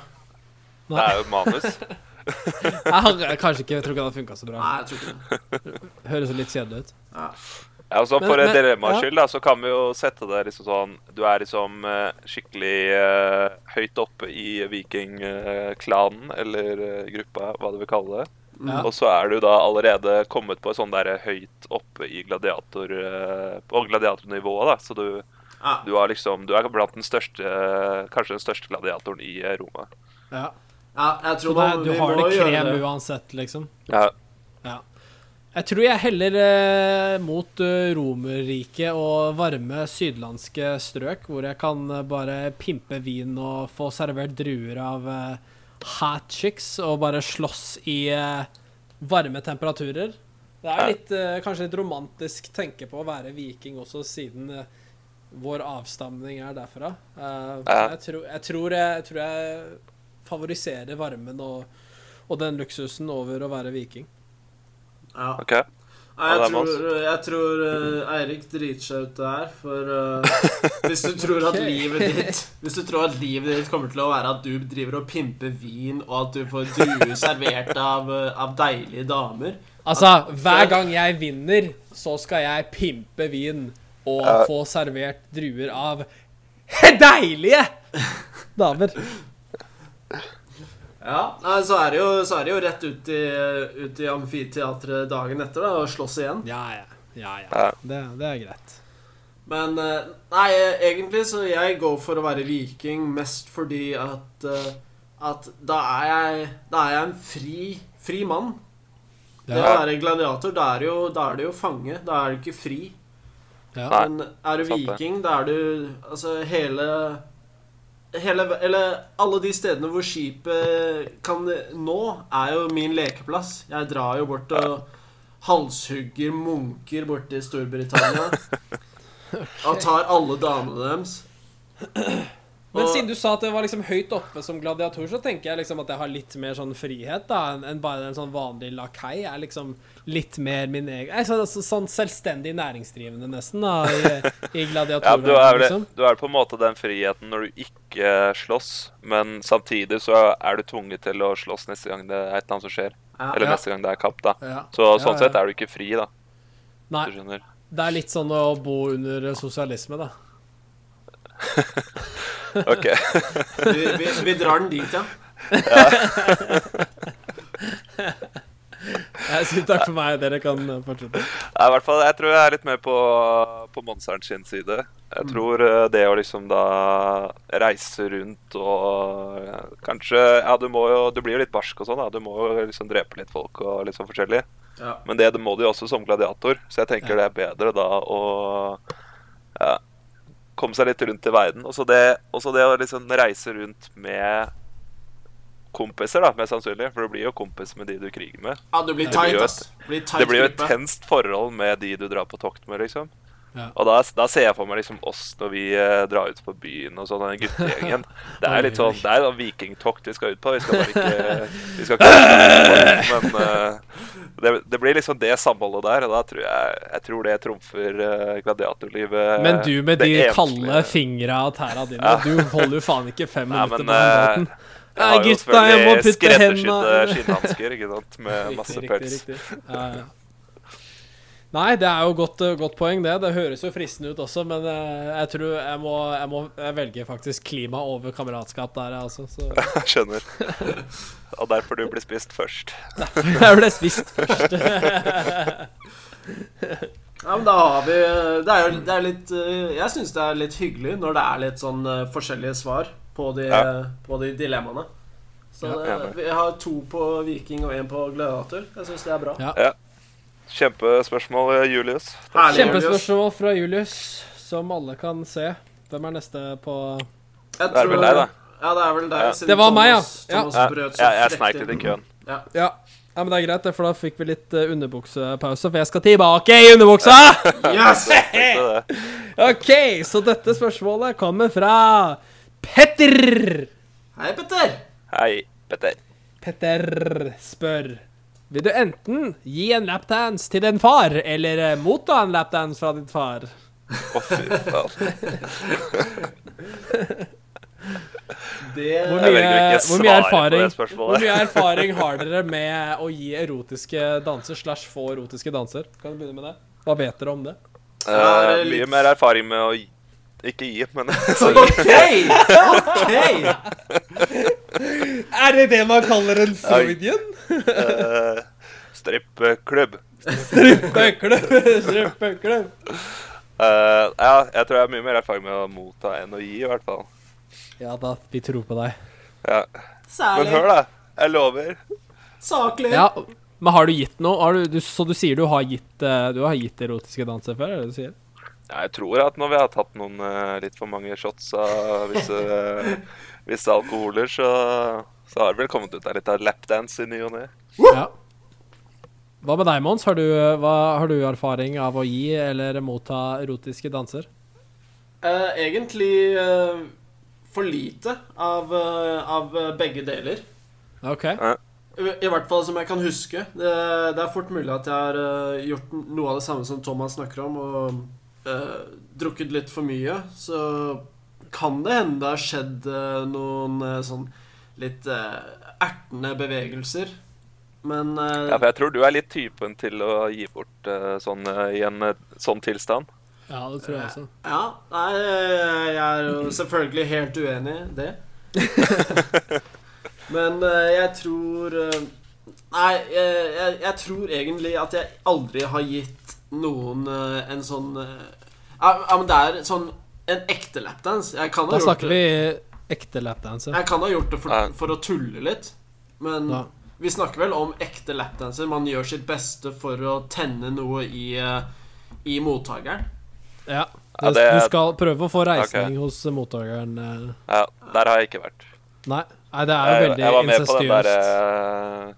det er jo et manus. Jeg har kanskje ikke, jeg tror ikke det hadde funka så bra. Nei, jeg tror ikke det. Høres litt kjedelig ut. Ja. Ja, og så For men- dilemmaets ja. skyld da, så kan vi jo sette det liksom sånn Du er liksom eh, skikkelig uh, høyt oppe i vikingklanen, eller uh, gruppa, hva du vil kalle det. Ja. Og så er du da allerede kommet på et sånn der høyt oppe i gladiator uh, På gladiatornivået, da. Så du, Ja. du er liksom Du er blant den største Kanskje den største gladiatoren i Roma. Ja. ja, jeg Så tror det, man, du har det krem uansett, liksom. Ja. Ja. Jeg tror jeg heller eh, mot uh, Romerriket og varme sydlandske strøk, hvor jeg kan eh, bare pimpe vin og få servert druer av eh, hot chicks og bare slåss i eh, varme temperaturer. Det er litt, eh, kanskje litt romantisk tenke på å være viking også, siden eh, vår avstamning er derfra. Eh, jeg, tror, jeg, tror jeg, jeg tror jeg favoriserer varmen og, og den luksusen over å være viking. Ja. Okay. Nei, jeg tror, jeg tror uh, Eirik driter seg ut der, for uh, hvis du tror at livet ditt Hvis du tror at livet ditt kommer til å være at du driver og pimper vin, og at du får druer servert av, eh, av deilige damer Altså, hver gang jeg vinner, så skal jeg pimpe vin og Ja. få servert druer av deilige damer. Ja, nei, så er det jo, så er det jo rett ut i, ut i amfiteatret dagen etter da, og slåss igjen. Ja, ja. ja, ja. Ja. Det, det er greit. Men eh, nei, egentlig så jeg går for å være viking mest fordi at eh, At da er jeg Da er jeg en fri, fri mann. Det å være gladiator, da er, det jo, da er du jo fange. Da er du ikke fri. Ja. Men er du viking, da er du Altså hele Hele, eller alle de stedene hvor skipet kan nå, er jo min lekeplass. Jeg drar jo bort og halshugger munker borte i Storbritannia. Og tar alle damene deres. Men Og- siden du sa at det var liksom høyt oppe som gladiator, så tenker jeg liksom at jeg har litt mer sånn frihet da, enn bare en sånn vanlig lakei. Jeg er liksom litt mer min egen Jeg så, sånn, selvstendig næringsdrivende, nesten, da, i, i Ja, gladiator. du er, vel, liksom. du er på en måte den friheten når du ikke slåss, men samtidig så er du tvunget til å slåss neste gang det er et eller annet som skjer. Ja. Eller Ja. neste gang det er kamp, da. Ja. Så sånn ja. sett er du ikke fri, da. Nei, det er litt sånn å bo under sosialisme, da. OK. Vi, vi, vi drar den dit, ja. Jeg sier takk for meg. Dere kan fortsette. Ja, i hvert fall, Jeg tror jeg er litt mer på, på Monseren sin side. Jeg tror eh, det å liksom da reise rundt og eh, kanskje Ja, du må jo Du blir jo litt barsk og sånn, da. Du må jo liksom drepe litt folk og litt sånn forskjellig. ja. Men det, det må du jo også som gladiator, så jeg tenker det er bedre da å ja, komme seg litt rundt i verden. Og så det, også det å liksom reise rundt med kompiser, da, mest sannsynlig. For du blir jo kompis med de du kriger med. Ja, du blir tight, ass. Det blir jo et gruppe. tenst forhold med de du drar på tokt med, liksom. Ja. Og da, da ser jeg for meg liksom oss når vi eh, drar ut på byen og sånn, den guttegjengen. Det er litt sånn Det er sånn vikingtokt vi skal ut på. Vi skal bare ikke Vi skal ikke Men uh, det, det blir liksom det samholdet der, og da tror jeg Jeg tror det trumfer uh, gladiatorlivet. Men du med de enslige. kalde fingra og tæra dine, Ja. du holder jo faen ikke fem Nei, minutter men på den eh, båten. jo gutta, jeg må putte skreddersydde hendene- skinnhansker, ikke sant, med masse Riktig, pels. riktig. Ja, ja. Nei, det er jo godt, eh, godt poeng, det. Det høres jo fristende ut også, men eh, jeg tror jeg må, jeg må jeg velger faktisk klima over kameratskap der, jeg også. Så Jeg skjønner. Og derfor du blir spist først. jeg ble spist først. Ja, men da har vi Det er jo det er litt eh, Jeg syns det er litt hyggelig når det er litt sånn forskjellige svar på de, Ja. på de dilemmaene. Så Ja, det, vi har to på Viking og én på Gladiator. Jeg syns det er bra. Ja. Kjempespørsmål, eh, Julius. Herlig, Julius. Kjempespørsmål fra Julius, som alle kan se. Hvem er neste på Jeg Det er vel deg, da. Ja, det er vel deg. Ja. Det var meg, ja. Thomas- Ja. Thomas Ja, jeg, jeg sneik litt i køen. Ja. Ja, men det er greit, for da fikk vi litt eh, underbuksepause, for jeg skal tilbake i underbuksa! Yes! OK, så dette spørsmålet kommer fra Petter. Hei, Petter. Hei, Petter. Petter spør Vil du enten gi en lapdance til din far, eller eh, motta en lapdance fra din far? Å, fy faen. Det Hvor Jeg mye, ikke hvor mye erfaring. Hvor mye erfaring har dere med å gi erotiske danser slash få erotiske danser? Kan du begynne med det? Hva vet dere om det? Uh, er Mye mer erfaring med å gi Ikke gi, men OK! OK! Er det det man kaller en Freudian? uh, strippeklubb. Strippeklubb, strippeklubb. Uh, ja, jeg tror jeg har mye mer erfaring med å motta enn å gi, i hvert fall. Ja da, vi tror på deg. Ja. Særlig. Men hør, da. Jeg lover. saklig. Ja, men har du gitt noe? Har du, du, så du sier du har gitt, eh, du har gitt erotiske danser før? Er det du sier? Ja, jeg tror at når vi har tatt noen uh, litt for mange shots av visse, visse alkoholer, så, så har det vel kommet ut av litt av lapdance i ny og ne. Ja. Hva med deg, Mons? Har du, hva, har du erfaring av å gi eller motta erotiske danser? Uh, egentlig eh, for lite av, av begge deler. OK. I, I hvert fall som jeg kan huske. Det, det er fort mulig at jeg har gjort noe av det samme som Thomas snakker om, og eh, drukket litt for mye. Så kan det hende det har skjedd uh, noen uh, sånn litt uh, ertende bevegelser. Men Ja, for jeg tror du er litt typen til å gi bort sånn i en sånn tilstand. Ja, det tror jeg også. Ja, nei, jeg er jo selvfølgelig helt uenig i det. Men jeg tror Nei, jeg, jeg, jeg tror egentlig at jeg aldri har gitt noen eh, en sånn eh, ja, men det er sånn en ekte lapdance. Jeg kan ha Da gjort snakker det vi ekte lapdance. Jeg kan ha gjort det for, for å tulle litt, men Ja. vi snakker vel om ekte lapdancer. Man gjør sitt beste for å tenne noe i, eh, i mottakeren. Ja. Ja, Du, det- du skal prøve å få reisning hos mottakeren. Ja, der har jeg ikke vært. Nei, nei det er jo veldig incestuøst. jeg var med på den der derre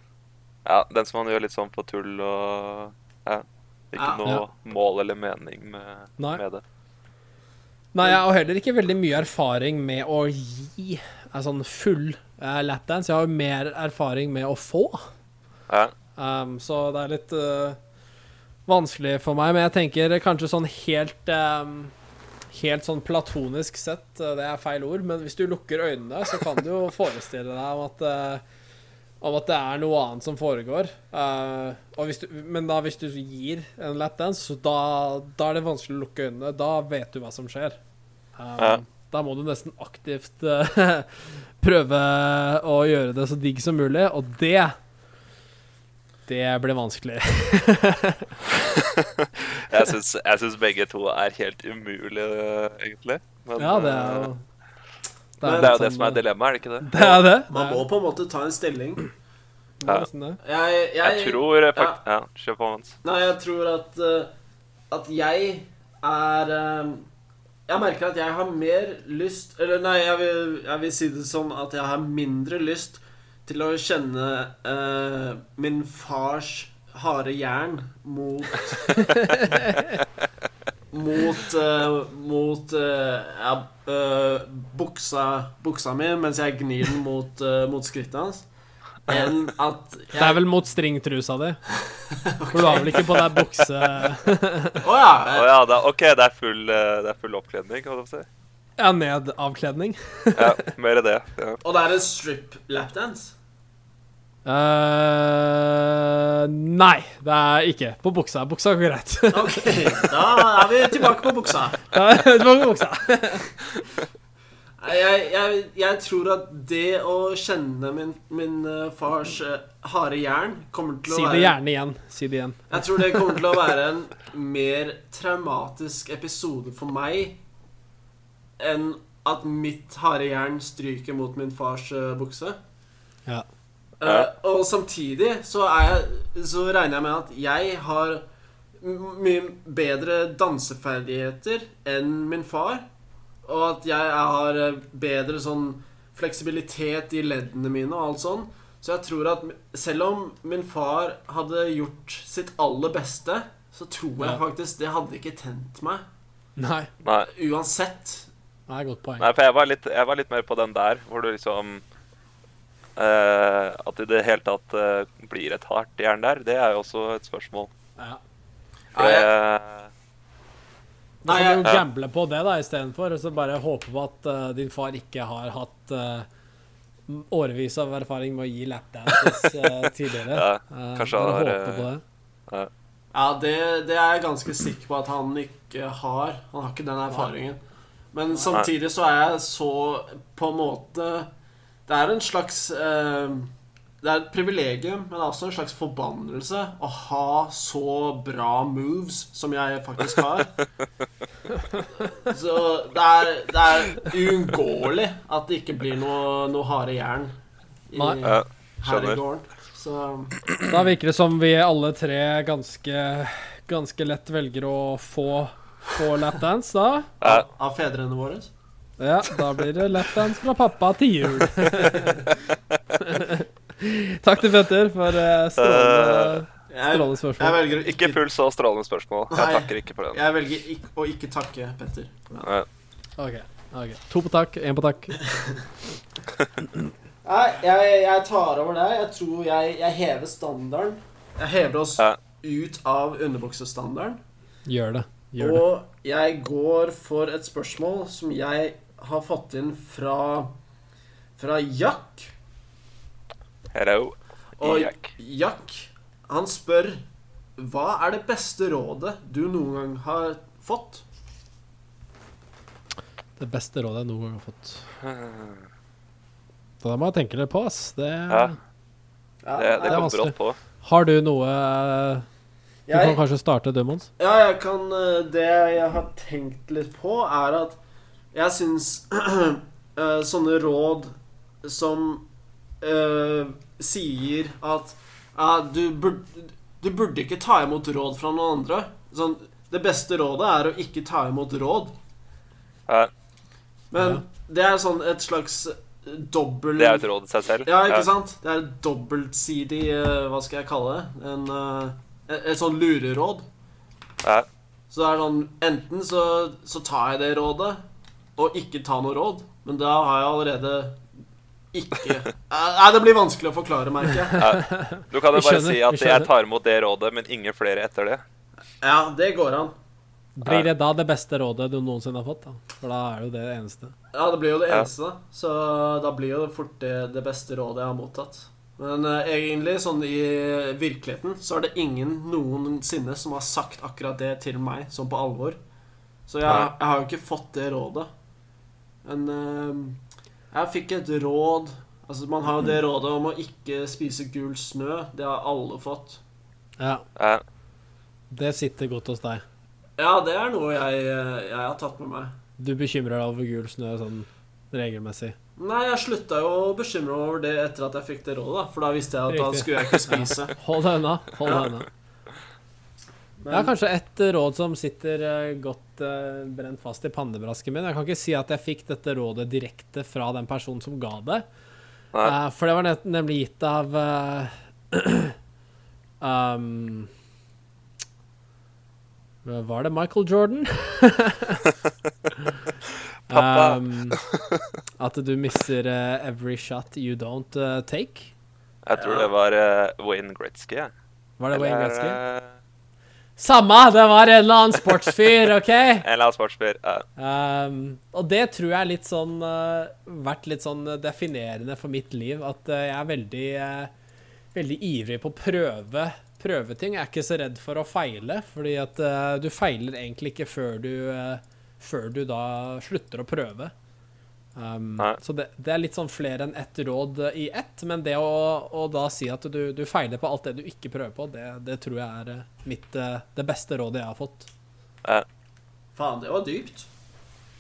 Ja, den som man gjør litt sånn på tull og Ja. Ikke noe Ja. mål eller mening med, Nei. med det. Nei, jeg har heller ikke veldig mye erfaring med å gi en sånn full uh, lapdance. Jeg har jo mer erfaring med å få. Ja. Um, så det er litt uh, vanskelig for meg. Men jeg tenker kanskje sånn helt um, Helt sånn platonisk sett, uh, det er feil ord, men hvis du lukker øynene, så kan du jo forestille deg om at eh, om at det er noe annet som foregår. Uh, du, men da hvis du gir en lapdance, så da, da er det vanskelig å lukke øynene. Da vet du hva som skjer. Um, Ja. Da må du nesten aktivt uh, prøve å gjøre det så digg som mulig, og det Det blir vanskelig. Jeg syns begge to er helt umulige, egentlig. Men, Ja, det er jo eh, Men det er jo det sånn, som er dilemmaet, er det ikke det? Det er det. Man må er, på en måte ta en stilling. det er det. Jeg, jeg, Jeg tror faktisk Ja, kjør på, Hans. Nei, jeg tror at eh, At jeg er eh, Jeg merker at jeg har mer lyst Eller nei, jeg vil, jeg vil si det sånn at jeg har mindre lyst til å kjenne uh, min fars harde jern mot Mot eh, Mot uh, ja, eh, buksa, buksa mi mens jeg gnir den mot, mot skrittet hans. Enn at jeg Det er vel mot stringtrusa di. For du har vel ikke på deg bukse Å ja. Oh, ja, da, OK, det er full, det er full oppkledning, kan du si. Ja, ned avkledning? Ja, mer det. Ja. Og det er en strip lapdance. Eh nei, det er ikke. På buksa. Buksa går greit. Ok, da er vi tilbake på buksa. tilbake på buksa. Jeg, jeg, jeg tror at det å kjenne min, min eh, fars eh, harde jern kommer til å Si det gjerne igjen. Si det igjen. Jeg tror det kommer til å være en mer traumatisk episode for meg enn at mitt harde jern stryker mot min fars bukse. Ja. Eh, og samtidig så, er jeg, så regner jeg med at jeg har mye bedre danseferdigheter enn min far. Og at jeg har eh, bedre sånn fleksibilitet i leddene mine og alt sånn. Så jeg tror at selv om min far hadde gjort sitt aller beste, så tror jeg faktisk det hadde ikke tent meg. Nei. Nei. Uansett. Et godt poeng. Nei, for jeg var, litt, jeg var litt mer på den der, hvor du liksom At det i det hele tatt eh, blir et hardt jern der, det er jo også et spørsmål. Ja. For det, Nei, kan jo jeg- gamble på det da istedenfor, og så bare håpe på at uh, din far ikke har hatt uh, årevis av erfaring med å gi lapdances uh, tidligere. Ja, Eh, kanskje han har, på eh, det. Ja, det, det er jeg ganske sikker på at han ikke har. Han har ikke den erfaringen. Men samtidig så er jeg så på en måte Det er en slags eh, Det er et privilegium, men det er også en slags forbannelse å ha så bra moves som jeg faktisk har. Så det er, det er uunngåelig at det ikke blir noe, noe harde jern i, Nei. ja, her i gården. Så Da virker det som vi alle tre ganske, ganske lett velger å få, få lapdance, da. Ja, av, av fedrene våre Ja, da blir det lapdance fra pappa til jul. Takk til Petter for eh, strålende, jeg, strålende jeg spørsmål. velger ikke ikke, fullt så strålende spørsmål. Jeg Nei. takker ikke for den. jeg velger ikke, å ikke takke Petter. Ja. Ok, ok. To på takk, én på takk. Nei, jeg, jeg tar over der. Jeg tror jeg, jeg hever standarden. Jeg hever oss Ja. ut av underbuksestandarden. Gjør det. Gjør det. Og jeg går for et spørsmål som jeg har fått inn fra Fra Jack. Hello. Og Jack. Jack, han spør Hva er det beste rådet du noen gang har fått? Det beste rådet jeg noen gang har fått. Da må jeg tenke litt på, ass. Det, Ja, Ja, det, det kom brått på. Har du noe eh, Du jeg, kan kanskje starte, du, Mons? Ja, jeg kan eh, Det jeg har tenkt litt på, er at jeg syns eh, sånne råd som uh, sier at uh, du, burde, du burde ikke ta imot råd fra noen andre. Sånn, det beste rådet er å ikke ta imot råd. Ja, Men Ja. det er sånn et slags dobbel det er et råd i seg selv. Ja, ikke sant? Det er et dobbeltsidig uh, Hva skal jeg kalle det? En, eh, et, et sånn lureråd. Ja, Så det er sånn Enten så, så tar jeg det rådet, og ikke ta noe råd. Men da har jeg allerede ikke Nei, det blir vanskelig å forklare, merker jeg. Du kan jo bare si at jeg tar imot det rådet, men ingen flere etter det. Ja, det går an. Blir det da det beste rådet du noensinne har fått? da? For da er det jo det eneste. Ja, det blir jo det eneste, da. Så da blir jo fort det, det beste rådet jeg har mottatt. Men uh, egentlig, sånn i virkeligheten, så er det ingen noensinne som har sagt akkurat det til meg, sånn på alvor. Så jeg, jeg har jo ikke fått det rådet. Men eh, jeg fikk et råd Altså, man har jo det rådet om å ikke spise gul snø. Det har alle fått. Ja, Ja, det sitter godt hos deg. Ja, det er noe jeg, eh, jeg har tatt med meg. Du bekymrer deg over gul snø sånn regelmessig. Nei, jeg slutta jo å bekymre meg over det etter at jeg fikk det rådet, da. For da visste jeg at da skulle jeg ikke spise. Hold deg unna. Hold deg unna. Men, Jeg har kanskje et råd som sitter eh, godt eh, brent fast i pannebrasken min. Jeg kan ikke si at jeg fikk dette rådet direkte fra den personen som ga det. Nei. Eh, for det var nemlig gitt av um, Var det Michael Jordan? Pappa. Um, at du misser every shot you don't take. jeg tror det var Wayne Gretzky. Var det Wayne Gretzky? Eh, Samme! Det var en eller annen sportsfyr, OK? En eller annen sportsfyr, Ja. Um, og det tror jeg er litt sånn uh, vært litt sånn definerende for mitt liv. At uh, jeg er veldig, uh, veldig ivrig på å prøve, prøve ting. Jeg er ikke så redd for å feile, fordi at du feiler egentlig ikke før du, før du da slutter å prøve. Um, så det, det er litt sånn flere enn ett råd uh, i ett, men det å, å da si at du, du feiler på alt det du ikke prøver på, det, det tror jeg er uh, mitt, uh, det beste rådet jeg har fått. Ja. Faen, det var dypt.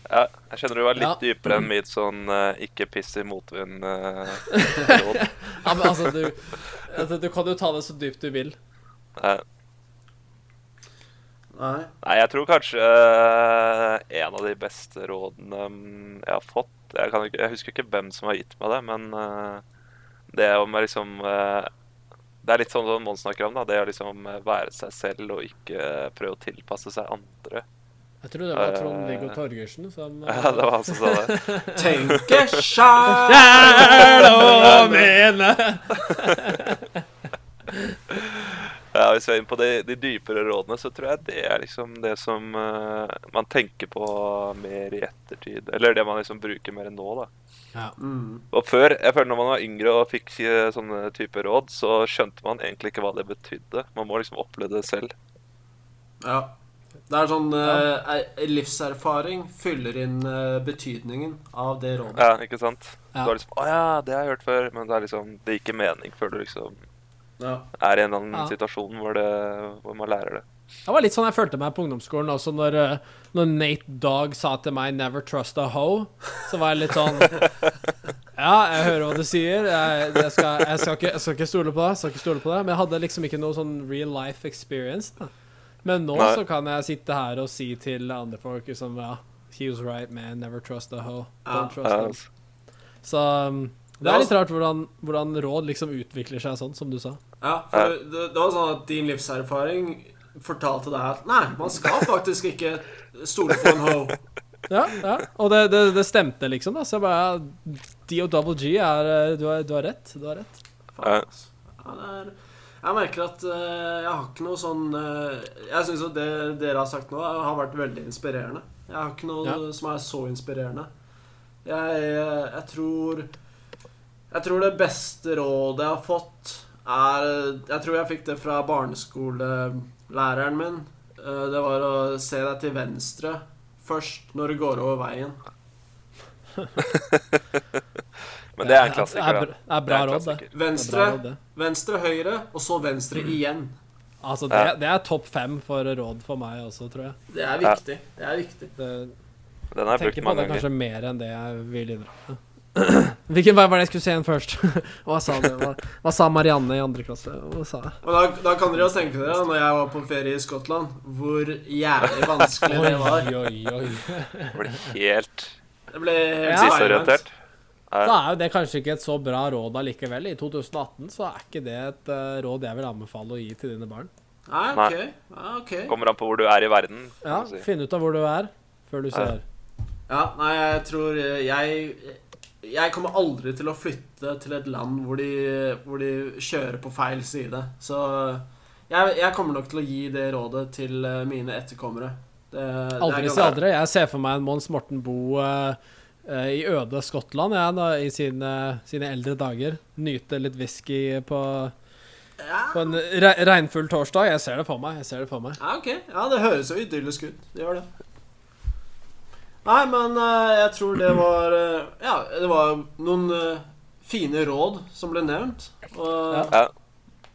Ja, jeg kjenner du var litt Ja. dypere enn mitt sånn uh, ikke piss i motvind-råd. Ja, men altså, du, altså, du kan jo ta det så dypt du vil. Nei. Nei, jeg tror kanskje uh, en av de beste rådene um, jeg har fått jeg, kan ikke, jeg husker ikke hvem som har gitt meg det, men eh, det om jeg liksom eh, Det er litt sånn som Mons snakker om, da. Det å liksom eh, være seg selv og ikke prøve å tilpasse seg andre. Jeg tror det var Trond-Viggo Torgersen som Ja, det var han som sa det. Tenke sjæl! og mene! Ja, Hvis vi er inne på de, de dypere rådene, så tror jeg det er liksom det som uh, man tenker på mer i ettertid. Eller det man liksom bruker mer enn nå, da. Ja. Mm. Og før, jeg føler når man var yngre og fikk eh, sånne typer råd, så skjønte man egentlig ikke hva det betydde. Man må liksom oppleve det selv. Ja. Det er sånn uh, Livserfaring fyller inn uh, betydningen av det rådet. Ja, ikke sant? Ja. Du har liksom Å ja, det har jeg hørt før. Men det er liksom Det gir ikke mening før du liksom Ja. er i en eller annen Ja. situasjon hvor, det, hvor man lærer det. Det var litt sånn jeg følte meg på ungdomsskolen også, når, eh, når Nate Dogg sa til meg 'never trust a hoe'. Så var jeg litt sånn Ja, jeg hører hva du sier. Jeg, jeg, skal, jeg, skal, ikke, jeg skal ikke stole på det. Jeg skal ikke stole på deg. Men jeg hadde liksom ikke noe sånn real life experience. Da. Men nå Nei. så kan jeg sitte her og si til andre folk liksom Ja, he was right, man. Never trust a hoe. Don't trust Ja, them. altså. Så um, det er litt rart hvordan, hvordan råd liksom utvikler seg sånn, som du sa. Ja, for det, det var sånn at din livserfaring fortalte deg at nei, man skal faktisk ikke stole på en ho. Ja, ja. Og det, det, det stemte, liksom. da Så jeg bare ja, D og double G er eh, Du har, du har rett. Du har rett. Faen, altså. Ja, det er, jeg merker at eh, jeg har ikke noe sånn eh, Jeg syns at det dere har sagt nå, har vært veldig inspirerende. Jeg har ikke noe Ja. som er så inspirerende. Jeg, jeg, jeg tror Jeg tror det beste rådet jeg har fått, er Jeg tror jeg fikk det fra barneskolelæreren min. Eh, Det var å se deg til venstre først når du går over veien. Men det er en klassiker, er, da. det er bra er en råd, det. det. Venstre, bra det. venstre, høyre, og så venstre igjen. Altså, det, det er topp fem for råd for meg også, tror jeg. Det er viktig. Det er viktig. Det, Den har jeg tenker brukt på mange det ganger. kanskje mer enn det jeg vil innrømme. Hvilken vei var det jeg skulle se igjen først? hva sa det, Hva, hva sa Marianne i andre klasse? Hva sa jeg? Og da, da kan dere jo tenke dere, når jeg var på ferie i Skottland, hvor jævlig vanskelig det var. Oi, oi, oi. Det ble helt Det ble helt Ja. Da er jo det kanskje ikke et så bra råd allikevel. I 2018 så er ikke det et eh, råd jeg vil anbefale å gi til dine barn. Nei, ok. Ja, ok. Kommer an på hvor du er i verden. Ja, si. Finn ut av hvor du er før du ser. Ja, nei, jeg tror jeg Jeg kommer aldri til å flytte til et land hvor de, hvor de kjører på feil side. Så jeg, jeg kommer nok til å gi det rådet til eh, mine etterkommere. Det, Aldri si aldri. Jeg ser for meg en Mons Morten Boe uh, i øde Skottland ja, da, i sine, sine eldre dager. Nyte litt whisky på, Ja, på en re regnfull torsdag. Jeg ser det for meg. jeg ser det for meg ja, ok. Ja, det høres jo idyllisk ut. Det gjør det. Nei, men eh, jeg tror det var eh, Ja, det var noen eh, fine råd som ble nevnt. Og Ja.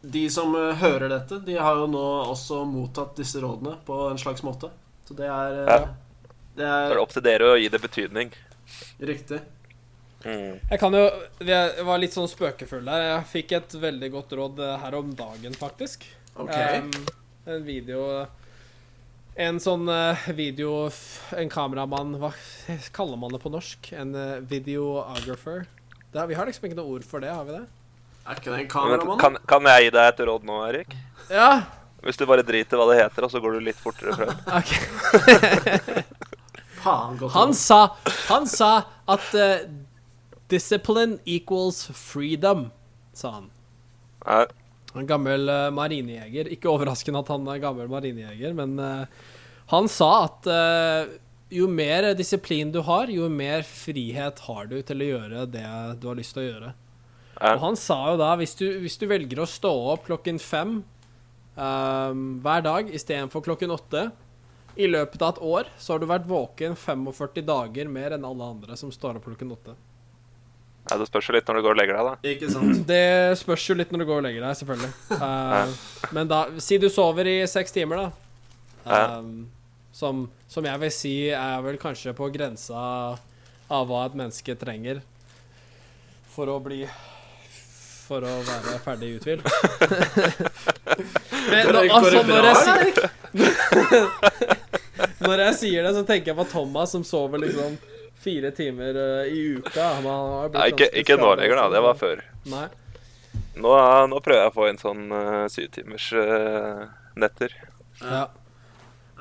De som hører dette, de har jo nå også mottatt disse rådene på en slags måte. Så det er Ja. Det er er det opp til dere å gi det betydning. riktig. Mm. Jeg kan jo Jeg var litt sånn spøkefull der. Jeg fikk et veldig godt råd her om dagen, faktisk. Ok. Um, en video En sånn eh, video En kameramann Hva kaller man det på norsk? En uh, videographer? Det, vi har liksom ikke noe ord for det, har vi det? er ikke det en kameramann? kan, kan jeg gi deg et råd nå, Erik? Ja! Hvis du bare driter hva det heter, og så går du litt fortere frem. ok Faen godt Han sa, han sa at uh, discipline equals freedom, sa han. Nei, En gammel uh, marinejeger. Ikke overraskende at han er gammel marinejeger, men uh, han sa at uh, jo mer disiplin du har, jo mer frihet har du til å gjøre det du har lyst til å gjøre. Og han sa jo da, hvis du, hvis du velger å stå opp klokken fem um, hver dag istedenfor klokken åtte I løpet av et år så har du vært våken 45 dager mer enn alle andre som står opp klokken åtte. Nei, det spørs jo litt når du går og legger deg, da. Ikke sant? Det spørs jo litt når du går og legger deg, selvfølgelig. Uh, men da Si du sover i seks timer, da. Ja. Um, som, som jeg vil si er vel kanskje på grensa av hva et menneske trenger for å bli For å være ferdig uthvilt. Men nå- altså, når, jeg sier, når jeg sier det, så tenker jeg på Thomas som sover liksom fire timer uh, i uka. Han har blitt Nei, ikke, ikke nå lenger, da. Det var før. Nei. Nå, nå prøver jeg å få inn sånn uh, syvtimers uh, netter. Ja.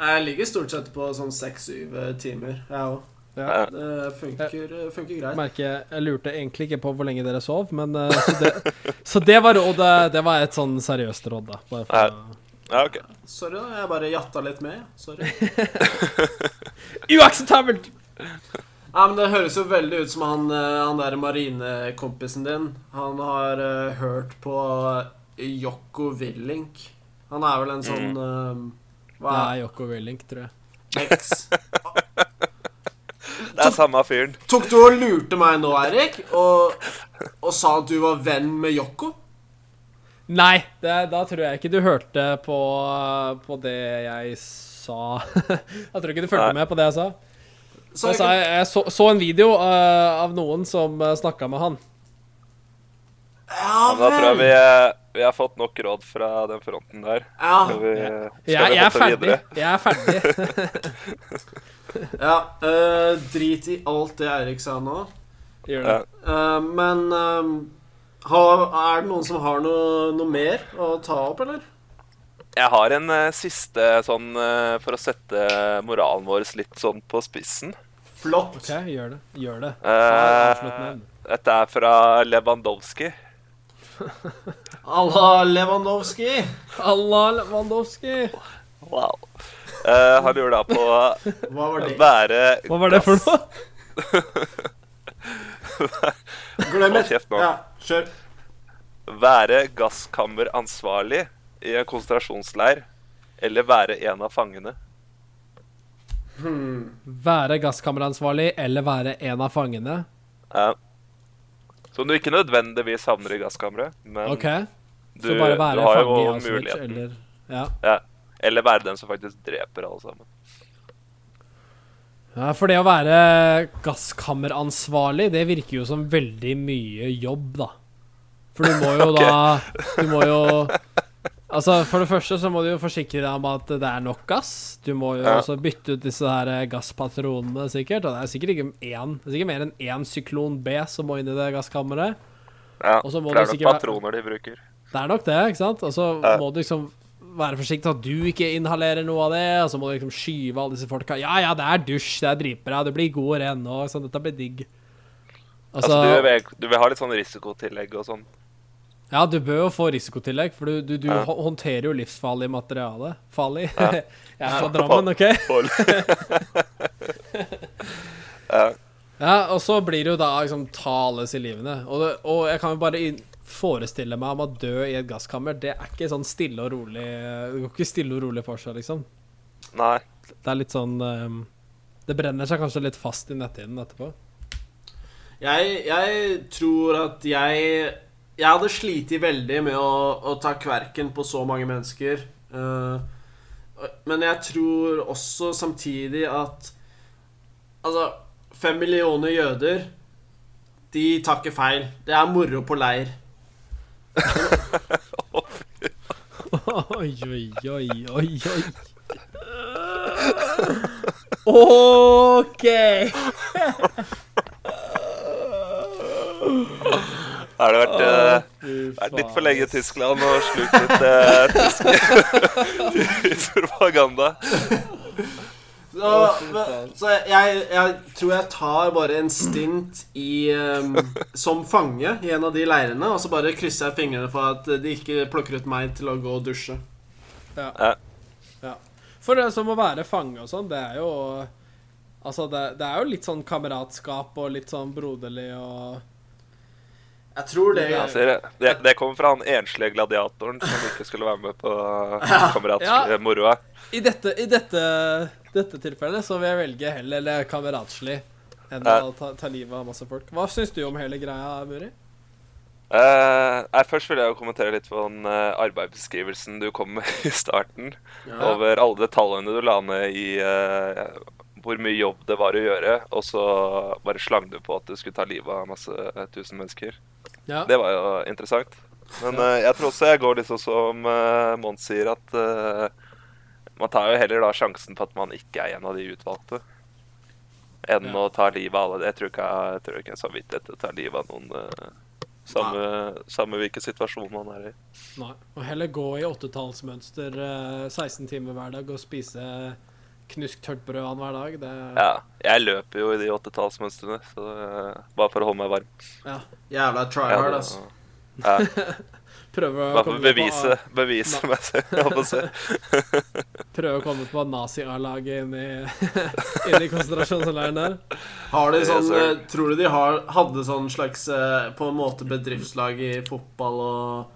Jeg ligger stort sett på sånn seks-syv eh, timer, jeg òg. ja. Det funker, funker greit. Merker, jeg lurte egentlig ikke på hvor lenge dere sov, men eh, så, det, så det var rådet. Det var et sånn seriøst råd, da. Bare for, Ja, okay. Sorry, da. Jeg bare jatta litt med. Sorry. Uakseptabelt! Ja, men Det høres jo veldig ut som han, eh, han der marinekompisen din. Han har uh, hørt på Jokko Willink. Han er vel en sånn eh, Det Hva er Jokko Willink, tror jeg. er X? Det er samme fyren. Tok du og lurte meg nå, Eirik, og, og sa at du var venn med Jokko? Nei, det, da tror jeg ikke du hørte på, på det jeg sa. jeg tror ikke du fulgte med på det jeg sa. Så Jeg, sa, jeg, jeg så, så en video uh, av noen som uh, snakka med han. Ja Da tror jeg vi, eh, vi har fått nok råd fra den fronten der. Ja, Skal vi, Jeg, skal vi jeg er ferdig. videre? Jeg er ferdig. ja Uh, drit i alt det Eirik sa nå. Gjør det. Uh, men eh, har, er det noen som har noe, noe mer å ta opp, eller? Jeg har en eh, siste sånn eh, for å sette moralen vår litt sånn på spissen. Flott. OK, gjør det. Gjør det. Eh, den. Dette er fra Lewandowski. Allah Lewandowski. Allah Lewandowski. Wow. Uh, han lurer da på Hva var det? være Hva var det for noe? Glem det. Ja, kjør. Være gasskammeransvarlig i en konsentrasjonsleir, eller være en av fangene. Være gasskammeransvarlig eller være en av fangene? Ja. Som du ikke nødvendigvis havner i gasskammeret, men OK. du, du har jo Auschwitz, muligheten. eller ja. Ja. Eller være den som faktisk dreper alle sammen. ja. For det å være gasskammeransvarlig, det virker jo som veldig mye jobb, da. For du må jo da Du må jo Altså, For det første så må du jo forsikre deg om at det er nok gass. Du må jo Ja. også bytte ut disse her gasspatronene, sikkert. Og det er sikkert ikke én Det er sikkert mer enn én syklon B som må inn i det gasskammeret. Ja, for det er nok sikkert patroner de bruker. Det er nok det, ikke sant? Og så Ja. må du liksom være forsiktig så at du ikke inhalerer noe av det. Og så må du liksom skyve alle disse folka Ja, ja, det er dusj, det er dritbra, det blir god og ren nå. Sånn, dette blir digg. Altså, Altså, du, vil, du vil ha litt sånn risikotillegg og sånn. Ja, du bør jo få risikotillegg, for du, du, du Ja. håndterer jo livsfarlig materiale. Farlig. Ja. Jeg er fra Drammen, OK? Ja. Ja, og så blir det jo da liksom ta alle i livene. Og, det, og jeg kan jo bare inn- forestille meg om å dø i et gasskammer. Det er ikke sånn stille og rolig Det går ikke stille og rolig for seg, liksom. Nei. Det er litt sånn um, Det brenner seg kanskje litt fast i netthinnen etterpå. Jeg, jeg tror at jeg Jeg hadde slitt veldig med å, å ta kverken på så mange mennesker. Eh, men jeg tror også samtidig at Altså, fem millioner jøder De tar ikke feil. Det er moro på leir. Oi, oi, oi, oi, oi. OK! Har det vært, eh, vært litt for lenge i Tyskland og slukt litt uh, tysk tysk propaganda? Så, men, så jeg, jeg tror jeg tar bare en stint i um, som fange i en av de leirene, og så bare krysser jeg fingrene for at de ikke plukker ut meg til å gå og dusje. Ja. Ja. For det som å være fange og sånn, det er jo Altså, det, det er jo litt sånn kameratskap og litt sånn broderlig og Jeg tror det Ja, jeg. det, det kommer fra han enslige gladiatoren som ikke skulle være med på Ja. kameratmoroa. I dette, i dette, dette tilfellet så vil jeg velge heller eller kameratslig enn Ja. å ta, ta livet av masse folk. Hva syns du om hele greia, Muri? Uh, nei, først vil jeg jo kommentere litt på den uh, arbeidsbeskrivelsen du kom med i starten. Ja. Over alle detaljene du la ned i eh, hvor mye jobb det var å gjøre, og så bare slang du på at du skulle ta livet av masse tusen mennesker. Ja. Det var jo interessant. Men uh, jeg tror også jeg går litt sånn som uh, Mons sier, at uh, man tar jo heller da sjansen på at man ikke er en av de utvalgte, enn Ja. å ta livet av alle. Jeg tror ikke jeg, har tror ikke jeg er samvittighet til å ta livet av noen, Samme, samme hvilken situasjon man er i. Nei. Og heller gå i åttetallsmønster eh, 16 timer hver dag og spise knuskt tørt brød annenhver dag. Det Ja, jeg løper jo i de åttetallsmønstrene, så eh, bare for å holde meg varm. ja. Jævla try Ja, hard, det- altså. Ja, Prøve å komme bevise, på- bevise, meg selv. Jeg holdt på å si. Prøve å komme på nazi-A-laget inn, i- inn i konsentrasjonsleiren der. Har de sånn sir. eh, Tror du de har, hadde sånn slags eh, På en måte bedriftslag i fotball og,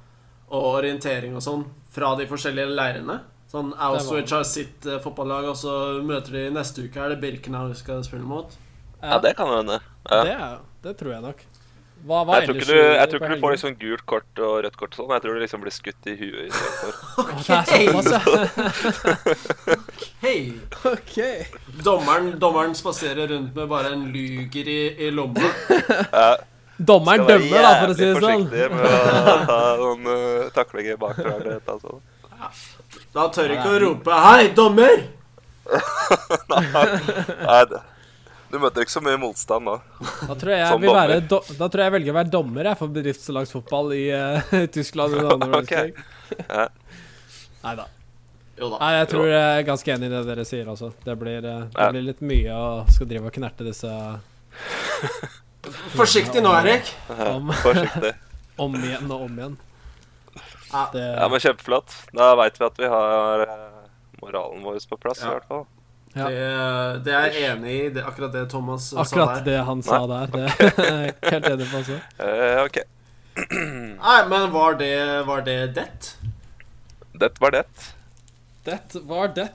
og orientering og sånn fra de forskjellige leirene? Sånn Auschwitz har sitt uh, fotballag, og så møter de neste uke. Er det Birkenau vi skal spille mot? Ja, det kan hende. Ja. Det, er- det tror jeg nok. Hva var Jeg tror ikke du, jeg tror ikke du får liksom gult kort og rødt kort og sånn. Jeg tror du liksom blir skutt i huet istedenfor. Okay. ja. OK. Dommeren, dommeren spaserer rundt med bare en luger i, i lomma. Dommeren dømmer, da, for å si det sånn. Skal være jævlig forsiktig med å ta noen uh, taklinger bak hverandre. annet sånt. Da tør jeg ikke å rope 'Hei, dommer!' Nei, det, du møter ikke så mye motstand da. Da tror jeg jeg vil være do, Da tror jeg jeg velger å være dommer jeg, for bedriftslagsfotball i uh, Tyskland I andre Ok. Ja. Nei da. Nei, jeg tror jeg er ganske enig i det dere sier, altså. Det blir, eh, det blir litt mye å skal drive og knerte disse Forsiktig nå, Erik. Om. Forsiktig. om igjen og om igjen. Ja. Det, Ja, men Kjempeflott. Da veit vi at vi har eh, moralen vår på plass, Ja. i hvert fall. Ja. Det, det er jeg enig i. Det, akkurat det Thomas akkurat sa der. Akkurat det han sa der, det er jeg helt enig på, altså. Uh, OK. Nei, men var det, var det det? Det var det. Det var det.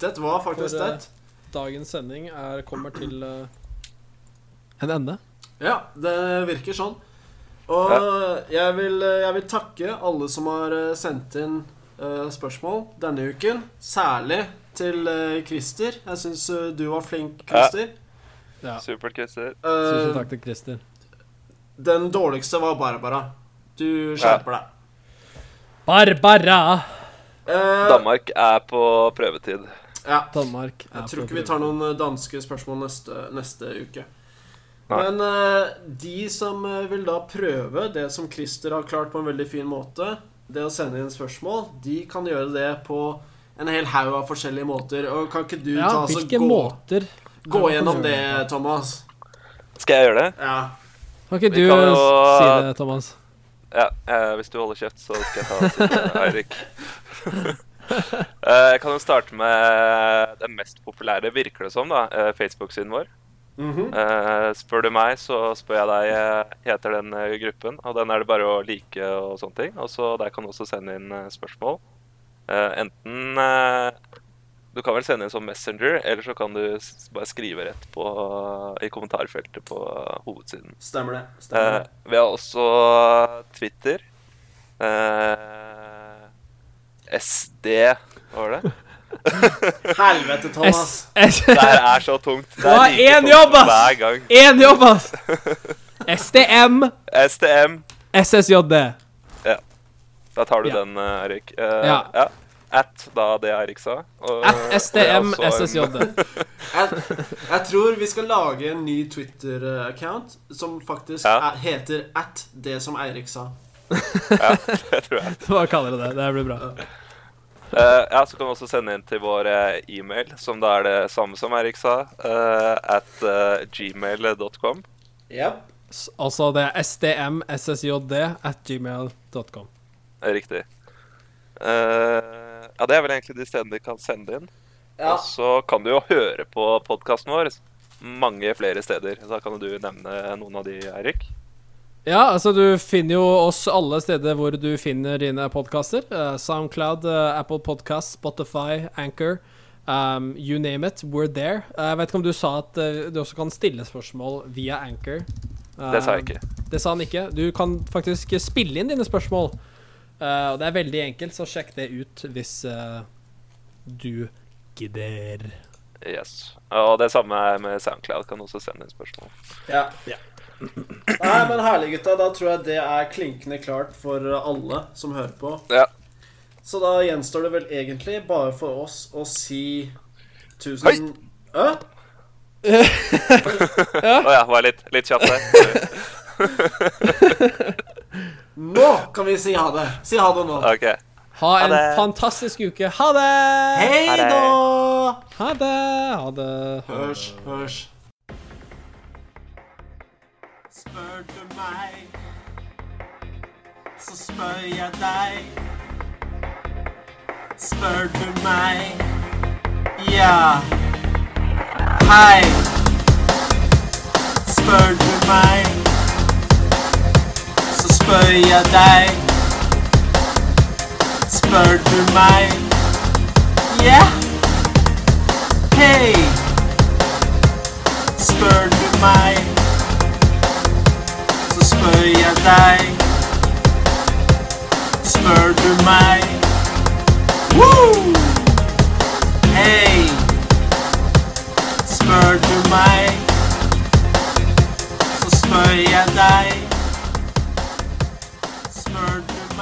Det var faktisk For, eh, det. Dagens sending er, kommer til uh, en ende. Ja, det virker sånn. Og jeg, vil, jeg vil takke alle som har eh, sendt inn uh, spørsmål denne uken. Særlig til uh, Christer. Jeg syns du var flink, Christer. Ja. Supert, Christer. Eh, Tusen takk til Christer. den dårligste var Barbara. Du skjerper deg. Barbara! Eh, Danmark er på prøvetid. Ja. Danmark. er Jeg tror ikke vi tar noen eh, danske spørsmål neste, neste uke. Nei. Men eh, de som eh, vil da prøve det som Christer har klart på en veldig fin måte, det å sende inn spørsmål, de kan gjøre det på en hel haug av forskjellige måter. Og kan ikke du Ja, ta altså, gå, måter gå gjennom det, Thomas? Skal jeg gjøre det? Ja. Kan ikke du kan jo- si det, Thomas? Ja, eh, hvis du holder kjeft, så skal jeg ta det, Eirik. Eh, Jeg kan jo starte med den mest populære, virker det som, da. eh, Facebook-siden vår. Mhm. uh, spør du meg, så spør jeg deg eh, heter den eh, gruppen. Og den er det bare å like og sånne ting. Og så der kan du også sende inn spørsmål. Uh, enten uh, Du kan vel sende inn som Messenger, eller så kan du bare skrive rett på i kommentarfeltet på hovedsiden. Stemmer det. Stemmer det. vi har også Twitter. SD Hva var det? Helvete, Thomas. S... Det her er så tungt. Det er like én jobb, ass! Hver gang. Én jobb, ass! STM STM. SSJD. Da tar du Ja. den, eh, Erik. Uh, Ja. ja. At, da det Eirik sa. Og- At STM SSJD. Jeg, jeg tror vi skal lage en ny Twitter-account som faktisk Ja. er, heter at det som Eirik sa. Ja, det tror jeg. Hva kaller du det? Det blir bra. Eh, ja, så kan du også sende inn til vår eh, e-mail, som da er det samme som Erik sa, uh, at eh, gmail.com. Ja. Altså det er stmssjd at gmail.com. Riktig. Eh, ja, det er vel egentlig de stedene de kan sende inn. Ja. Og så kan du jo høre på podkasten vår mange flere steder. Da kan du nevne noen av de, Eirik. Ja, altså du finner jo oss alle steder hvor du finner dine podkaster. Soundcloud, uh, Apple Podcast, Spotify, Anchor. Um, you name it, we're there. Eh, jeg vet ikke om du sa at eh, du også kan stille spørsmål via Anchor. Det sa jeg ikke. Det sa han ikke. Du kan faktisk spille inn dine spørsmål. Eh, og det er veldig enkelt, så sjekk det ut hvis eh, du gidder. Yes. Og det samme med Soundcloud. Kan også sende inn spørsmål. Ja. Nei, men herlig, gutta. Da tror jeg det er klinkende klart for alle som hører på. Ja. Så da gjenstår det vel egentlig bare for oss å si tusen Hei! Ø? Å ja, var litt, litt kjapp der. Nå kan vi si ha det. Si ha det nå. Okay. Ha en det. fantastisk uke. Ha det! Hei da! Ha det! Ha det. Hørs, hørs. Spør du meg, så spør jeg deg. Spør du meg, ja. Hei. Spør du meg, så spør jeg deg. Spør du meg, ja. Hei. Spør du meg, spør jeg deg. Woo! Hei. Spør du meg, så spør jeg deg. Spør du